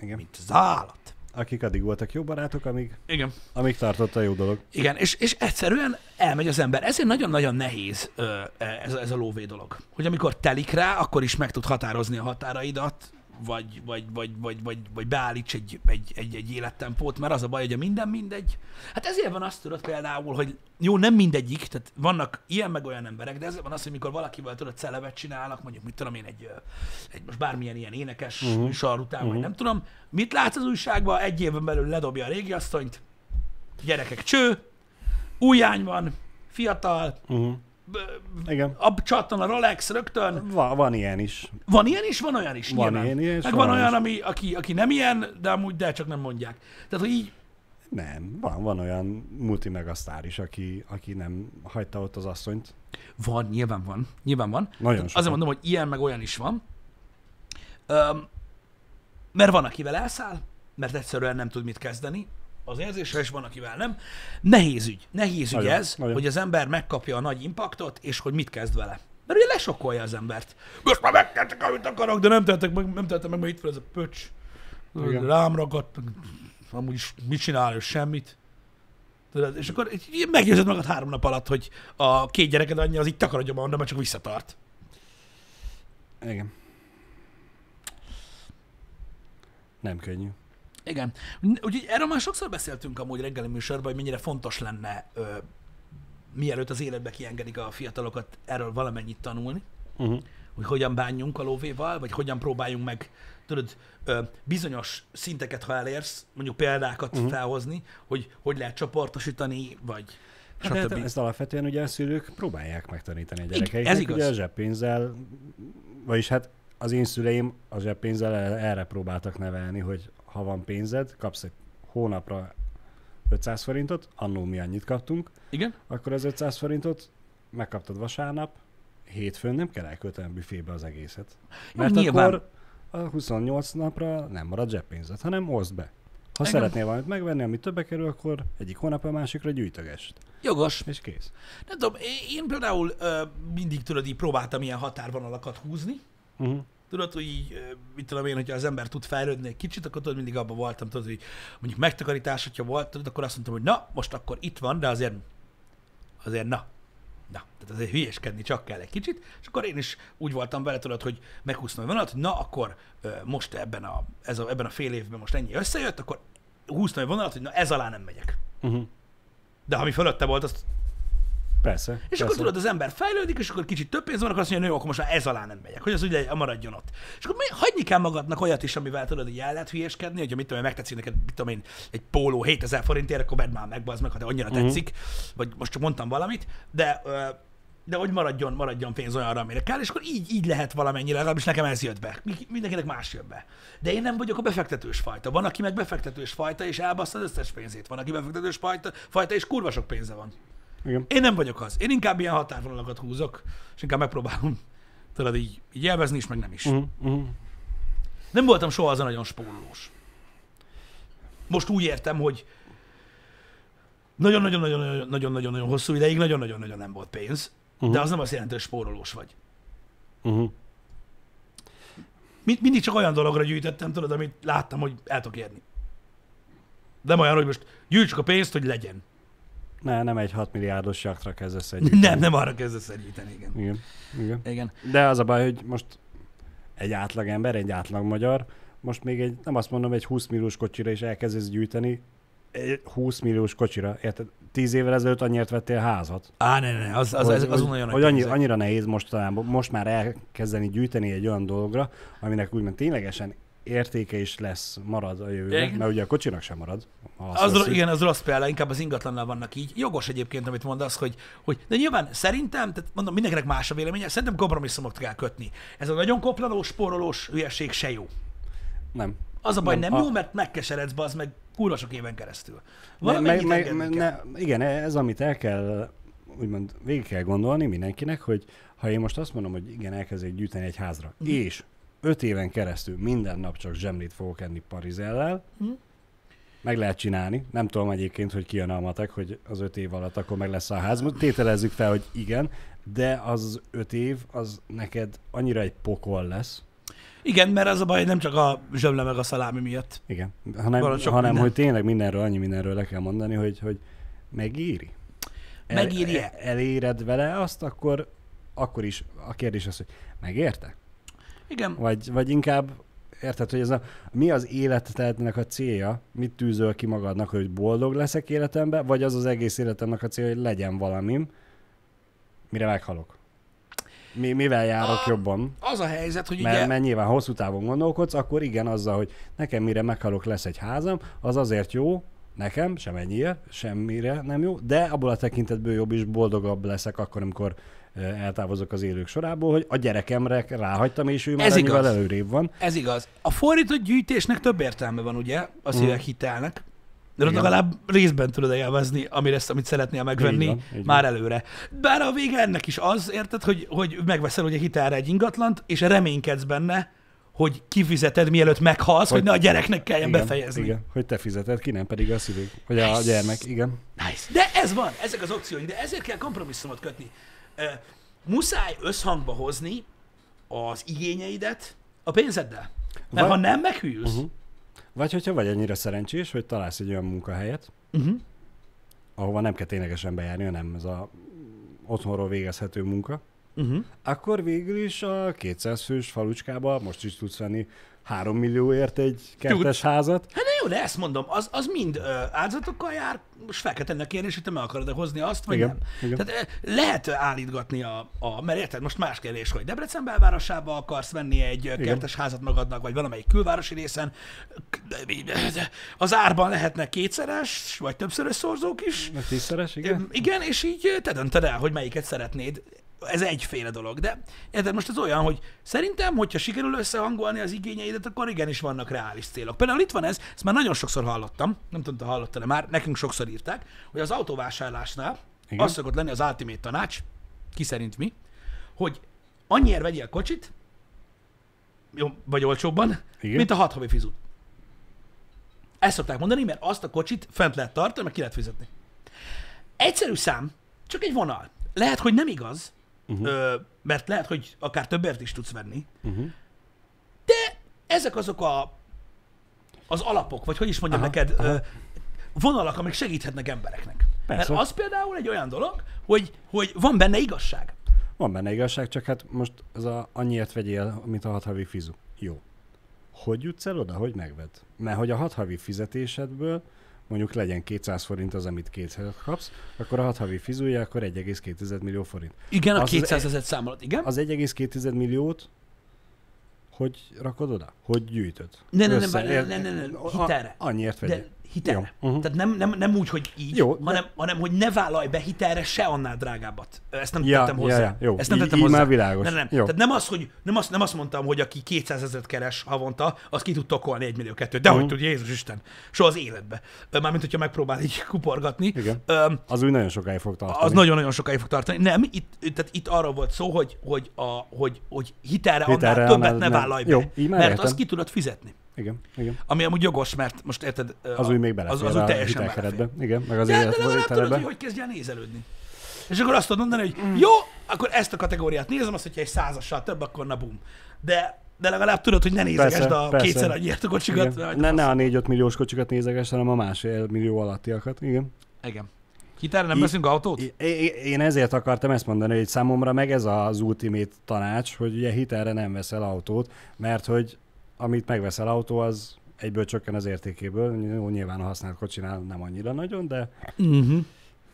Igen. mint az állat. Akik addig voltak jó barátok, amíg, Igen. amíg tartott a jó dolog. Igen, és, és egyszerűen elmegy az ember. Ezért nagyon-nagyon nehéz ö, ez, a- ez a lóvé dolog. Hogy amikor telik rá, akkor is meg tud határozni a határaidat, vagy, vagy, vagy, vagy, vagy, vagy beállíts egy, egy, egy, egy élettempót, mert az a baj, hogy a minden mindegy. Hát ezért van azt tudod például, hogy jó, nem mindegyik, tehát vannak ilyen meg olyan emberek, de ezért van az, hogy mikor valakivel tudod celevet csinálnak, mondjuk mit tudom én, egy, egy most bármilyen ilyen énekes uh-huh. műsor után, uh-huh. vagy nem tudom, mit látsz az újságban, egy éven belül ledobja a régi asszonyt, gyerekek cső, újány van, fiatal, Uh-huh. Igen. ab csattan a Rolex rögtön. Va, van ilyen is. Van ilyen is, van olyan is. Van nyilván. ilyen is, Meg van van olyan, is. ami, aki, aki nem ilyen, de amúgy de csak nem mondják. Tehát, hogy így, Nem, van, van olyan multimegasztár is, aki, aki nem hagyta ott az asszonyt. van, nyilván van. Nyilván van. Nagyon Tehát. Azért mondom, hogy ilyen meg olyan is van. Öm, mert van, akivel elszáll, mert egyszerűen nem tud mit kezdeni az érzéssel, és van, akivel nem. Nehéz ügy. Nehéz ügy Nagyon, ez, nagyon. hogy az ember megkapja a nagy impaktot, és hogy mit kezd vele. Mert ugye lesokkolja az embert. Most már megtettek, amit akarok, de nem tettek meg, nem tettek meg, mert itt van ez a pöcs. Igen. Rám ragadt, amúgy is mit csinál, ő semmit. Tudod, és akkor meggyőzed magad három nap alatt, hogy a két gyereked anyja az itt takarodja mondom, mert csak visszatart. Igen. Nem könnyű. Igen. Úgyhogy erről már sokszor beszéltünk amúgy reggeli műsorban, hogy mennyire fontos lenne, ö, mielőtt az életbe kiengedik a fiatalokat, erről valamennyit tanulni, Uh-huh. hogy hogyan bánjunk a lóvéval, vagy hogyan próbáljunk meg, tudod, ö, bizonyos szinteket, ha elérsz, mondjuk példákat uh-huh. felhozni, hogy hogy lehet csoportosítani, vagy Hát hát ezt alapvetően ugye a szülők próbálják megtanítani a ez gyerekeiknek. igaz. Ugye a zseppénzzel, vagyis hát az én szüleim a zseppénzzel el- erre próbáltak nevelni, hogy ha van pénzed, kapsz egy hónapra 500 forintot, annó mi annyit kaptunk, Igen? akkor az 500 forintot megkaptad vasárnap, hétfőn nem kell elkölteni büfébe az egészet. Mert nyilván. akkor a 28 napra nem marad zseppénzed, hanem oszd be. Ha Igen. szeretnél valamit megvenni, ami többe kerül, akkor egyik hónap a másikra gyűjtögess. Jogos. És kész. Nem tudom, én- én például ö, mindig tudod, így próbáltam ilyen határvonalakat húzni, Uh-huh. Tudod, hogy így, mit tudom én, hogyha az ember tud fejlődni egy kicsit, akkor tudod, mindig abban voltam, tudod, hogy mondjuk megtakarítás, hogyha volt, tudod, akkor azt mondtam, hogy na, most akkor itt van, de azért, azért na, Na, tehát azért hülyeskedni csak kell egy kicsit, és akkor én is úgy voltam vele, tudod, hogy meghúztam a vonalat, hogy na, akkor most ebben a, ez a, ebben a fél évben most ennyi összejött, akkor húztam egy vonalat, hogy na ez alá nem megyek. Uh-huh. De ami fölötte volt, azt Persze. és persze. akkor tudod, az ember fejlődik, és akkor kicsit több pénz van, akkor azt mondja, hogy akkor most már ez alá nem megyek, hogy az ugye maradjon ott. És akkor hagyni kell magadnak olyat is, amivel tudod, hogy el lehet hülyeskedni, hogyha mit tudom megtetszik neked, mit tudom én, egy póló 7000 forintért, akkor vedd már meg, bazd meg, ha te annyira tetszik, vagy most csak mondtam valamit, de de hogy maradjon, maradjon pénz olyanra, amire kell, és akkor így, így lehet valamennyire, legalábbis nekem ez jött be. Mi- Mindenkinek más jött be. De én nem vagyok a befektetős fajta. Van, aki meg befektetős fajta, és elbassza az összes pénzét. Van, aki befektetős fajta, fajta és kurva sok pénze van. Igen. Én nem vagyok az. Én inkább ilyen határvonalakat húzok, és inkább megpróbálom tudod így, így élvezni is, meg nem is. Uh-huh. Uh-huh. Nem voltam soha az a nagyon spórolós. Most úgy értem, hogy nagyon-nagyon-nagyon-nagyon-nagyon hosszú ideig nagyon-nagyon-nagyon nem volt pénz, uh-huh. de az nem azt jelenti, hogy spórolós vagy. Uh-huh. Mind, mindig csak olyan dologra gyűjtöttem, tudod, amit láttam, hogy el tudok érni. Nem olyan, hogy most gyűjtsük a pénzt, hogy legyen. Ne, nem egy 6 milliárdos jaktra kezdesz egy. Nem, nem arra kezdesz egyíteni, igen. Igen. Igen. Igen. De az a baj, hogy most egy átlag ember, egy átlag magyar, most még egy, nem azt mondom, egy 20 milliós kocsira is elkezdesz gyűjteni, egy 20 milliós kocsira, érted? 10 évvel ezelőtt annyiért vettél házat. Á, ne, ne, az, az, hogy, az, az, hogy, nagyon hogy annyi, annyira nehéz mostanában, most már elkezdeni gyűjteni egy olyan dologra, aminek úgymond ténylegesen értéke is lesz, marad a jövőben, Igen. mert ugye a kocsinak sem marad. Az, vesszük. igen, az rossz példa, inkább az ingatlannal vannak így. Jogos egyébként, amit mondasz, hogy, hogy de nyilván szerintem, tehát mondom, mindenkinek más a véleménye, szerintem kompromisszumot kell kötni. Ez a nagyon koplalós, spórolós hülyeség se jó. Nem. Az a baj, Nem, nem, a- jó, mert megkeseredsz, az meg kurva sok éven keresztül. Ne, Valamennyit engedni meg, kell. ne, igen, ez amit el kell, úgymond végig kell gondolni mindenkinek, hogy ha én most azt mondom, hogy igen, elkezdek gyűjteni egy házra, Mhm. és öt éven keresztül minden nap csak zsemlét fogok enni parizellel, Mhm. meg lehet csinálni. Nem tudom egyébként, hogy kijön a matek, hogy az öt év alatt akkor meg lesz a ház. Tételezzük fel, hogy igen, de az öt év, az neked annyira egy pokol lesz, Igen, mert az a baj, nem csak a zsömle meg a szalámi miatt. igen, hanem, hanem minden. hogy tényleg mindenről, annyi mindenről le kell mondani, hogy, hogy megéri. Megéri-e? El, eléred vele azt, akkor, akkor is a kérdés az, hogy megérte? Igen, Vagy, vagy inkább érted, hogy ez a, mi az életednek a célja, mit tűzöl ki magadnak, hogy boldog leszek életemben, vagy az az egész életemnek a célja, hogy legyen valamim, mire meghalok. Mi, mivel járok A- jobban? az a helyzet, hogy Mert, ugye... mert nyilván hosszú távon gondolkodsz, akkor igen, azzal, hogy nekem mire meghalok lesz egy házam, az azért jó, nekem, sem ennyire, semmire nem jó, de abból a tekintetből jobb is, boldogabb leszek akkor, amikor eltávozok az élők sorából, hogy a gyerekemre ráhagytam, és ő már Ez igaz. előrébb van. Ez igaz. A fordított gyűjtésnek több értelme van, ugye? A szívek hitelnek. De Igen. legalább részben tudod élvezni, amire ezt, amit szeretnél megvenni, Így van, így már előre. Bár a vége ennek is az, érted, hogy, hogy megveszel ugye hitelre egy ingatlant, és reménykedsz benne, hogy kifizeted, mielőtt meghalsz, hogy, Hogy- ne a gyereknek kelljen igen, befejezni. Igen, hogy te fizeted ki, nem pedig a szülők, a Nice. gyermek, igen. Nice. De ez van, ezek az opciói, de ezért kell kompromisszumot kötni. Muszáj összhangba hozni az igényeidet a pénzeddel. Mert Vagy- ha nem, meghűlsz. Uh-huh. Vagy hogyha vagy annyira szerencsés, hogy találsz egy olyan munkahelyet, Uh-huh. ahova nem kell ténylegesen bejárni, hanem ez a otthonról végezhető munka, Uh-huh. akkor végül is a 200 fős falucskába most is tudsz venni 3 millióért egy kertes házat. Hát jó, de ezt mondom, az, az mind ö, áldozatokkal jár, most fel kell tenni a kérdést, hogy te meg akarod hozni azt, vagy Igen, nem. igen. Tehát ö, lehet állítgatni a, a, mert érted, most más kérdés, hogy Debrecen belvárosába akarsz venni egy ö, kertes házat magadnak, vagy valamelyik külvárosi részen, az árban lehetnek kétszeres, vagy többszörös szorzók is, Meg tízszeres, igen? igen? igen, és így te döntöd el, hogy melyiket szeretnéd. Ez egyféle dolog, de érted, most ez olyan, hogy szerintem, hogyha sikerül összehangolni az igényeidet, akkor igenis vannak reális célok. Például itt van ez, ezt már nagyon sokszor hallottam, nem tudom, te hallottad de már, nekünk sokszor írták, hogy az autóvásárlásnál Igen. az szokott lenni az ultimate tanács, ki szerint mi, hogy annyiért vegyél kocsit, jó, vagy olcsóbban, Igen. mint a hat havi fizut. Ezt szokták mondani, mert azt a kocsit fent lehet tartani, meg ki lehet fizetni. Egyszerű szám, csak egy vonal. Lehet, hogy nem igaz, uh-huh. ö, mert lehet, hogy akár többért is tudsz venni, Uh-huh. ezek azok a, az alapok, vagy hogy is mondjam Aha, neked, aha. ö, vonalak, amik segíthetnek embereknek. Persze. Mert az például egy olyan dolog, hogy, hogy van benne igazság. Van benne igazság, csak hát most ez a annyiért vegyél, mint a hat havi fizu. Jó. Hogy jutsz el oda, hogy megved? Mert hogy a hat havi fizetésedből mondjuk legyen 200 forint az, amit kétszer kapsz, akkor a hat havi fizúja, akkor 1,2 millió forint. Igen, a Az az 200 ezer számolat, igen? Az 1,2 milliót hogy rakod oda? Hogy gyűjtöd? Ne, ne, ne, Össze- ne, ne, ne, ne, hitelre. Annyiért vegyél. Jó. Uh-huh. Tehát nem, nem, nem úgy, hogy így, Jó, de- hanem, hanem, hogy ne vállalj be hitelre se annál drágábbat. Ezt nem Ja, tettem ja, hozzá. ja, jó. Ezt nem tettem így hozzá. már világos. Nem, nem. Jó. Tehát nem az, hogy nem azt, nem azt mondtam, hogy aki 200 ezeret keres havonta, az ki tud tokolni 1 millió kettőt. De hogy Mhm. tud, Jézus Isten. Soha az életbe. Mármint, hogyha megpróbál így kuporgatni. Igen. Öm, Az úgy nagyon sokáig fog tartani. az nagyon-nagyon sokáig fog tartani. Nem, itt, tehát itt arról volt szó, hogy, hogy, a, hogy, hogy hitelre, Hitelre annál többet ne nem. vállalj be. Jó, így mert értem. azt ki tudod fizetni. Igen, igen. Ami amúgy jogos, mert most érted, Az a- úgy még belefér az, az úgy teljesen belefér. Igen, meg az Ja, de legalább tudod, hogy hogy kezdj el nézelődni. És akkor azt tudod mondani, hogy jó, akkor ezt a kategóriát nézem, azt, hogyha egy százassal több, akkor na bum. De, de legalább tudod, hogy ne nézegesd Persze, a persze. kétszer annyiért a kocsikat. Ne, ne a 4-5 milliós kocsikat nézeges, hanem a másfél millió alattiakat. Igen. Igen. Hitelre nem veszünk autót? I- én ezért akartam ezt mondani, hogy számomra meg ez az ultimate tanács, hogy ugye hitelre nem veszel autót, mert hogy amit megveszel autó, az egyből csökken az értékéből. Nyilván a használt kocsinál nem annyira nagyon, de Uh-huh.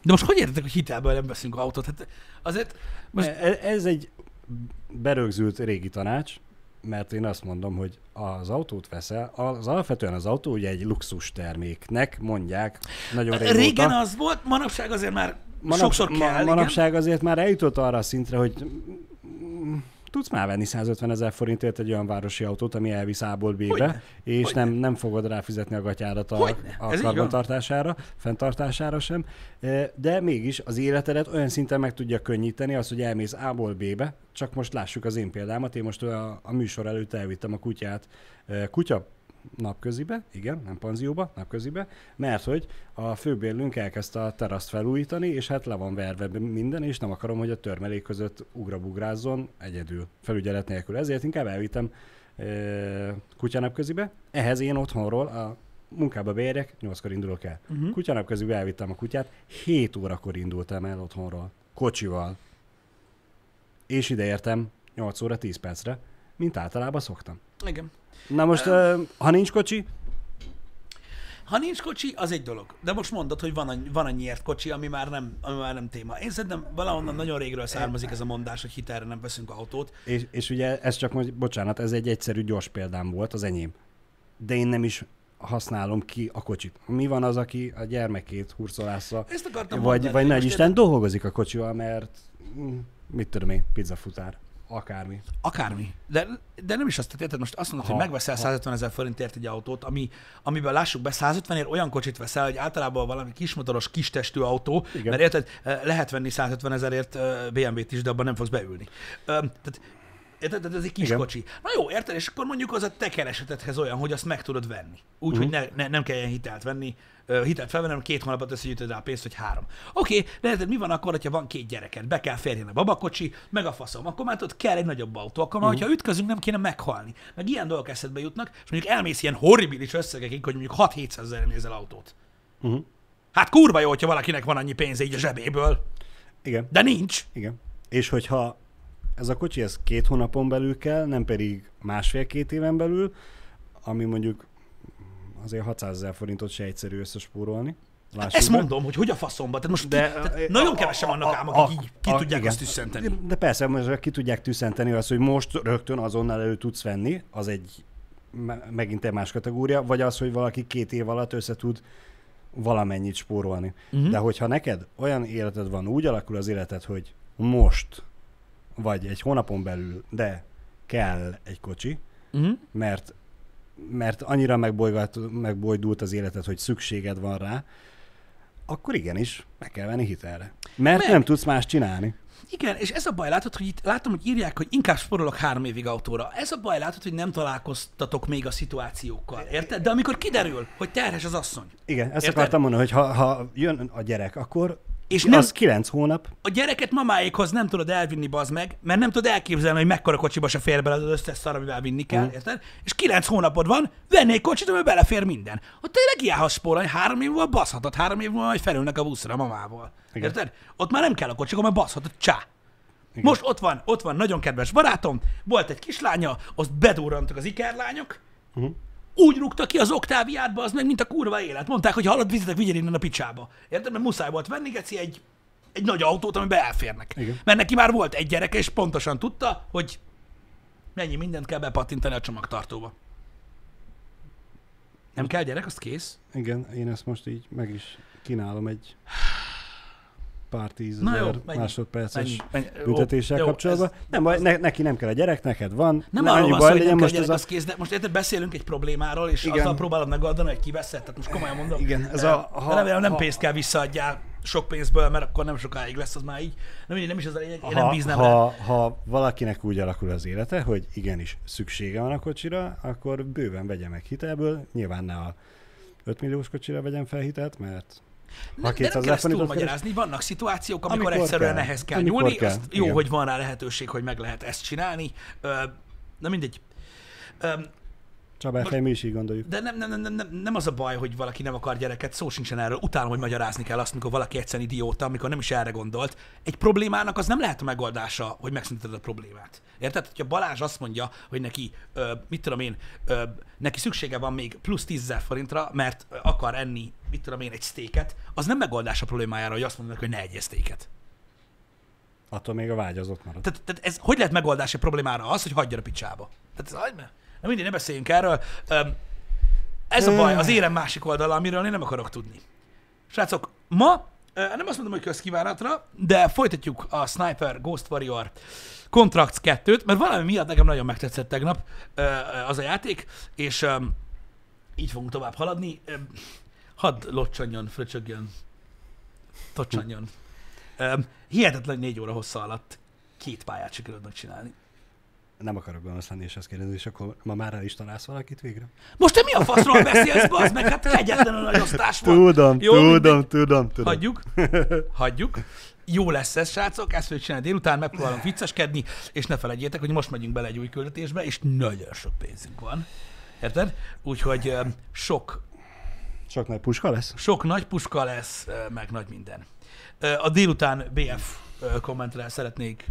De most hogy értetek, hogy hitelből nem veszünk autót? Hát azért most... most... E, ez egy berögzült régi tanács, mert én azt mondom, hogy az autót veszel, az alapvetően az autó ugye egy luxus terméknek mondják nagyon régóta. Régen az volt, manapság azért már Manap- sokszor kell, ma, igen. manapság azért már eljutott arra a szintre, hogy tudsz már venni 150 ezer forintért egy olyan városi autót, ami elvisz A-ból B-be, és Hogyne. nem, nem fogod rá fizetni a gatyárat a, Hogyne. a karbantartására, fenntartására sem, E, de mégis az életedet olyan szinten meg tudja könnyíteni az, hogy elmész A-ból B-be, csak most lássuk az én példámat, én most a, a műsor előtt elvittem a kutyát. E, kutya napközibe, igen, nem panzióba, napközibe, mert hogy a főbérlőnk elkezdte a teraszt felújítani, és hát le van verve minden, és nem akarom, hogy a törmelék között ugrabugrázzon egyedül, felügyelet nélkül. Ezért inkább elvittem e, kutyanapközibe. Ehhez én otthonról a munkába beérek, 8-kor indulok el. Mhm. Uh-huh. Kutyanapközibe elvittem a kutyát, 7 órakor indultam el otthonról, kocsival. És ide értem 8 óra 10 percre, mint általában szoktam. Igen. Na most, uh, ha nincs kocsi, Ha nincs kocsi, az egy dolog. De most mondod, hogy van, annyi, van annyiért kocsi, ami már, nem, ami már nem téma. Én szerintem valahonnan nagyon régről származik ez a mondás, hogy hitelre nem veszünk autót. és, és ugye ez csak, most, bocsánat, ez egy egyszerű, gyors példám volt, az enyém. De én nem is használom ki a kocsit. Mi van az, aki a gyermekét hurcolásza, vagy, mondani. vagy nagy Isten dolgozik a kocsival, mert mm, mit tudom én, pizzafutár, akármi. Akármi. De, de nem is azt, tehát érted, most azt mondod, Ha- hogy megveszel ha- 150 ezer forintért egy autót, ami, amiben lássuk be, 150 ért olyan kocsit veszel, hogy általában valami kismotoros, kistestű autó, Igen. mert érted, eh, lehet venni 150 ezerért eh, BMW-t is, de abban nem fogsz beülni. Tehát Érted? Tehát ez egy kis Igen. kocsi. Na jó, érted? És akkor mondjuk az a te keresetedhez olyan, hogy azt meg tudod venni. Úgy, uh-huh. hogy ne, ne, nem kelljen hitelt venni, hitelt felvenni, hanem két hónapot összegyűjtöd rá a pénzt, hogy három. Oké, okay, de érted, mi van akkor, hogyha van két gyereked? Be kell férjen a babakocsi, meg a faszom. Akkor már tudod, kell egy nagyobb autó. Akkor már, uh-huh. hogyha ütközünk, nem kéne meghalni. Meg ilyen dolgok eszedbe jutnak, és mondjuk elmész ilyen horribilis összegekig, hogy mondjuk 6-700 ezer nézel autót. Uh-huh. Hát kurva jó, hogyha valakinek van annyi pénze így a zsebéből, Igen. de nincs. Igen. És hogyha ez a kocsi ez két hónapon belül kell, nem pedig másfél-két éven belül, ami mondjuk azért 600 ezer forintot se egyszerű összespórolni. Lássuk Ezt be. mondom, hogy hogy a faszomba. Tehát most De- ki, tehát a- nagyon a- kevesen a- vannak ám, a- akik így ki a- tudják igen. azt tüsszenteni. De persze, most ki tudják tüsszenteni azt, hogy most rögtön azonnal elő tudsz venni, az egy me- megint egy más kategória, vagy az, hogy valaki két év alatt össze tud valamennyit spórolni. Uh-huh. De hogyha neked olyan életed van, úgy alakul az életed, hogy most, vagy egy hónapon belül, de kell egy kocsi, Uh-huh. mert, mert annyira megbojdult az életed, hogy szükséged van rá, akkor igenis, meg kell venni hitelre. Mert Meg. nem tudsz más csinálni. Igen, és ez a baj, látod, hogy itt látom, hogy írják, hogy inkább sporolok három évig autóra. Ez a baj, látod, hogy nem találkoztatok még a szituációkkal, érted? De amikor kiderül, hogy terhes az asszony, Igen, ezt Érted? akartam mondani, hogy ha, ha jön a gyerek, akkor És Nem. Az kilenc hónap. a gyereket mamáékhoz nem tudod elvinni, bazd meg, mert nem tudod elképzelni, hogy mekkora kocsiba se fér bele az összes szar, amivel vinni kell, Mhm. érted? És kilenc hónapod van, vennél egy kocsit, amiben belefér minden. Ott tényleg ilyen spórolni, három év múlva baszhatod, három év múlva majd felülnek a buszra a mamával. Igen. Érted? Ott már nem kell a kocsikon, mert baszhatod, csá. Igen. Most ott van, ott van nagyon kedves barátom, volt egy kislánya, azt bedurrantak az ikerlányok, Uh-huh. Úgy rúgta ki az oktáviátba, az meg, mint a kurva élet. Mondták, hogy hallod, vizetek, vigyél innen a picsába. Érted? Mert muszáj volt venni, geci, egy, egy nagy autót, amiben elférnek. Igen. Mert neki már volt egy gyereke, és pontosan tudta, hogy mennyi mindent kell bepattintani a csomagtartóba. Nem kell gyerek, azt kész. Igen, én ezt most így meg is kínálom egy pár tízezer másodperces Mennyi, mennyi, büntetéssel jó, kapcsolatban. ez- nem baj, ne, neki nem kell a gyerek, neked van. Nem ne arról van szó, hogy nem kell most gyerek, ez az kész, de most érted, beszélünk egy problémáról, és Igen. azzal próbálod megoldani, hogy kiveszed, tehát most komolyan mondom. Igen, ez a- ha- remélem nem ha- pénzt kell visszaadjál sok pénzből, mert akkor nem sokáig lesz az már így. Nem, nem is az a lényeg, én nem ha, bíznám rá. ha, ha valakinek úgy alakul az élete, hogy igenis szüksége van a kocsira, akkor bőven vegye meg hitelből. Nyilván ne a 5 milliós kocsira vegyen fel hitelt, mert Nem, de nem 200 kell ezt túlmagyarázni, vannak szituációk, amikor, Amikor egyszerűen kell. ehhez kell Amikor nyúlni, kell, azt jó, igen. hogy van rá lehetőség, hogy meg lehet ezt csinálni. Na mindegy. Ö, Csabáfej mi is így gondoljuk. De nem, nem, nem, nem, nem, az a baj, hogy valaki nem akar gyereket, szó sincsen erről. Utálom, hogy magyarázni kell azt, amikor valaki egyszerűen idióta, amikor nem is erre gondolt. Egy problémának az nem lehet a megoldása, hogy megszünteted a problémát. Érted? Hogyha Balázs azt mondja, hogy neki, ö, mit tudom én, ö, neki szüksége van még plusz 10 000 forintra, mert akar enni, mit tudom én, egy sztéket, az nem megoldás a problémájára, hogy azt mondanak, hogy ne egyél sztéket. Attól még a vágy az ott marad. Tehát, tehát ez hogy lehet megoldás egy problémára az, hogy hagyja a picsába? Tehát ez hagyd meg. Na mindig ne beszéljünk erről. Ez a baj, az érem másik oldala, amiről én nem akarok tudni. Srácok, ma nem azt mondom, hogy közkívánatra, de folytatjuk a Sniper Ghost Warrior Contracts 2-t, mert valami miatt nekem nagyon megtetszett tegnap az a játék, és így fogunk tovább haladni. Hadd locsanjon, fröcsögjön, tocsanjon. Öm, Hihetetlen négy óra hossza alatt két pályát sikerült megcsinálni. Nem akarok gonosz lenni, és azt kérdezni, és akkor ma már el is találsz valakit végre? Most te mi a faszról beszélsz, bazd meg? Hát egyetlen a nagy osztás van. Tudom, Jó, tudom, mindegy. tudom, tudom. Hagyjuk. [LAUGHS] Hagyjuk. Jó lesz ez, srácok, ezt fogjuk csinálni délután, megpróbálunk vicceskedni, és ne felejtjétek, hogy most megyünk bele egy új küldetésbe, és nagyon sok pénzünk van. Érted? Úgyhogy sok, Sok nagy puska lesz? sok nagy puska lesz, meg nagy minden. A délután BF kommentre szeretnék,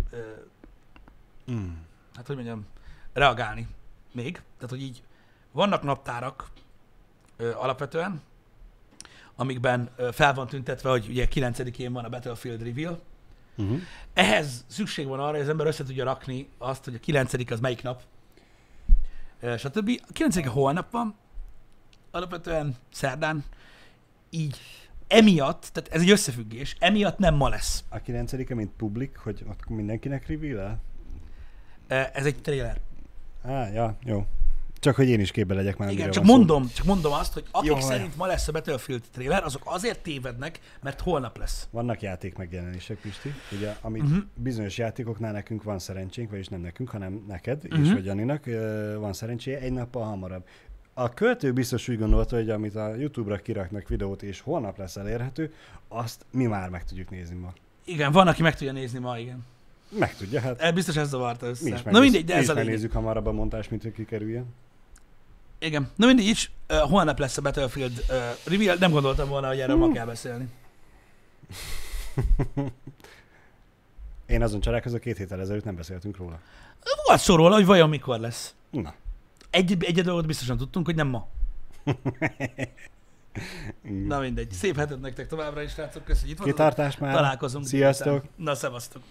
Mm. hát hogy mondjam, reagálni még. Tehát, hogy így vannak naptárak alapvetően, amikben fel van tüntetve, hogy ugye 9-én van a Battlefield Reveal. Uh-huh. Ehhez szükség van arra, hogy az ember össze tudja rakni azt, hogy a 9 az melyik nap, stb. A 9 holnap van, alapvetően szerdán, így emiatt, tehát ez egy összefüggés, emiatt nem ma lesz. A 9 mint publik, hogy ott mindenkinek reveal Ez egy trailer. Á, ja, jó. Csak hogy én is képbe legyek már. Igen, csak van szó. mondom, csak mondom azt, hogy akik Jaj. szerint ma lesz a Battlefield trailer, azok azért tévednek, mert holnap lesz. Vannak játék megjelenések, Pisti, ugye, amit uh-huh. bizonyos játékoknál nekünk van szerencsénk, vagyis nem nekünk, hanem neked uh-huh. és Mhm. vagy Janinak van szerencséje egy nappal hamarabb. A költő biztos úgy gondolta, hogy amit a YouTube-ra kiraknak videót, és holnap lesz elérhető, azt mi már meg tudjuk nézni ma. Igen, van, aki meg tudja nézni ma, igen. Meg tudja, hát E, Biztos ez zavarta össze. mi is, Na mindegy, de ez a lényeg. hamarabb a montás, mint hogy kikerüljön. Igen. Na mindegy is, uh, holnap lesz a Battlefield uh, reveal, nem gondoltam volna, hogy erről ma kell beszélni. [LAUGHS] Én azon csalálkozok, két héttel ezelőtt nem beszéltünk róla. Volt szó róla, hogy vajon mikor lesz. Na. Egy, egy dolgot biztosan tudtunk, hogy nem ma. Na mindegy. Szép hetet nektek továbbra is, srácok. Köszönjük, hogy itt voltatok. Kitartás már. Találkozunk. Sziasztok. délután. Na, szevasztok.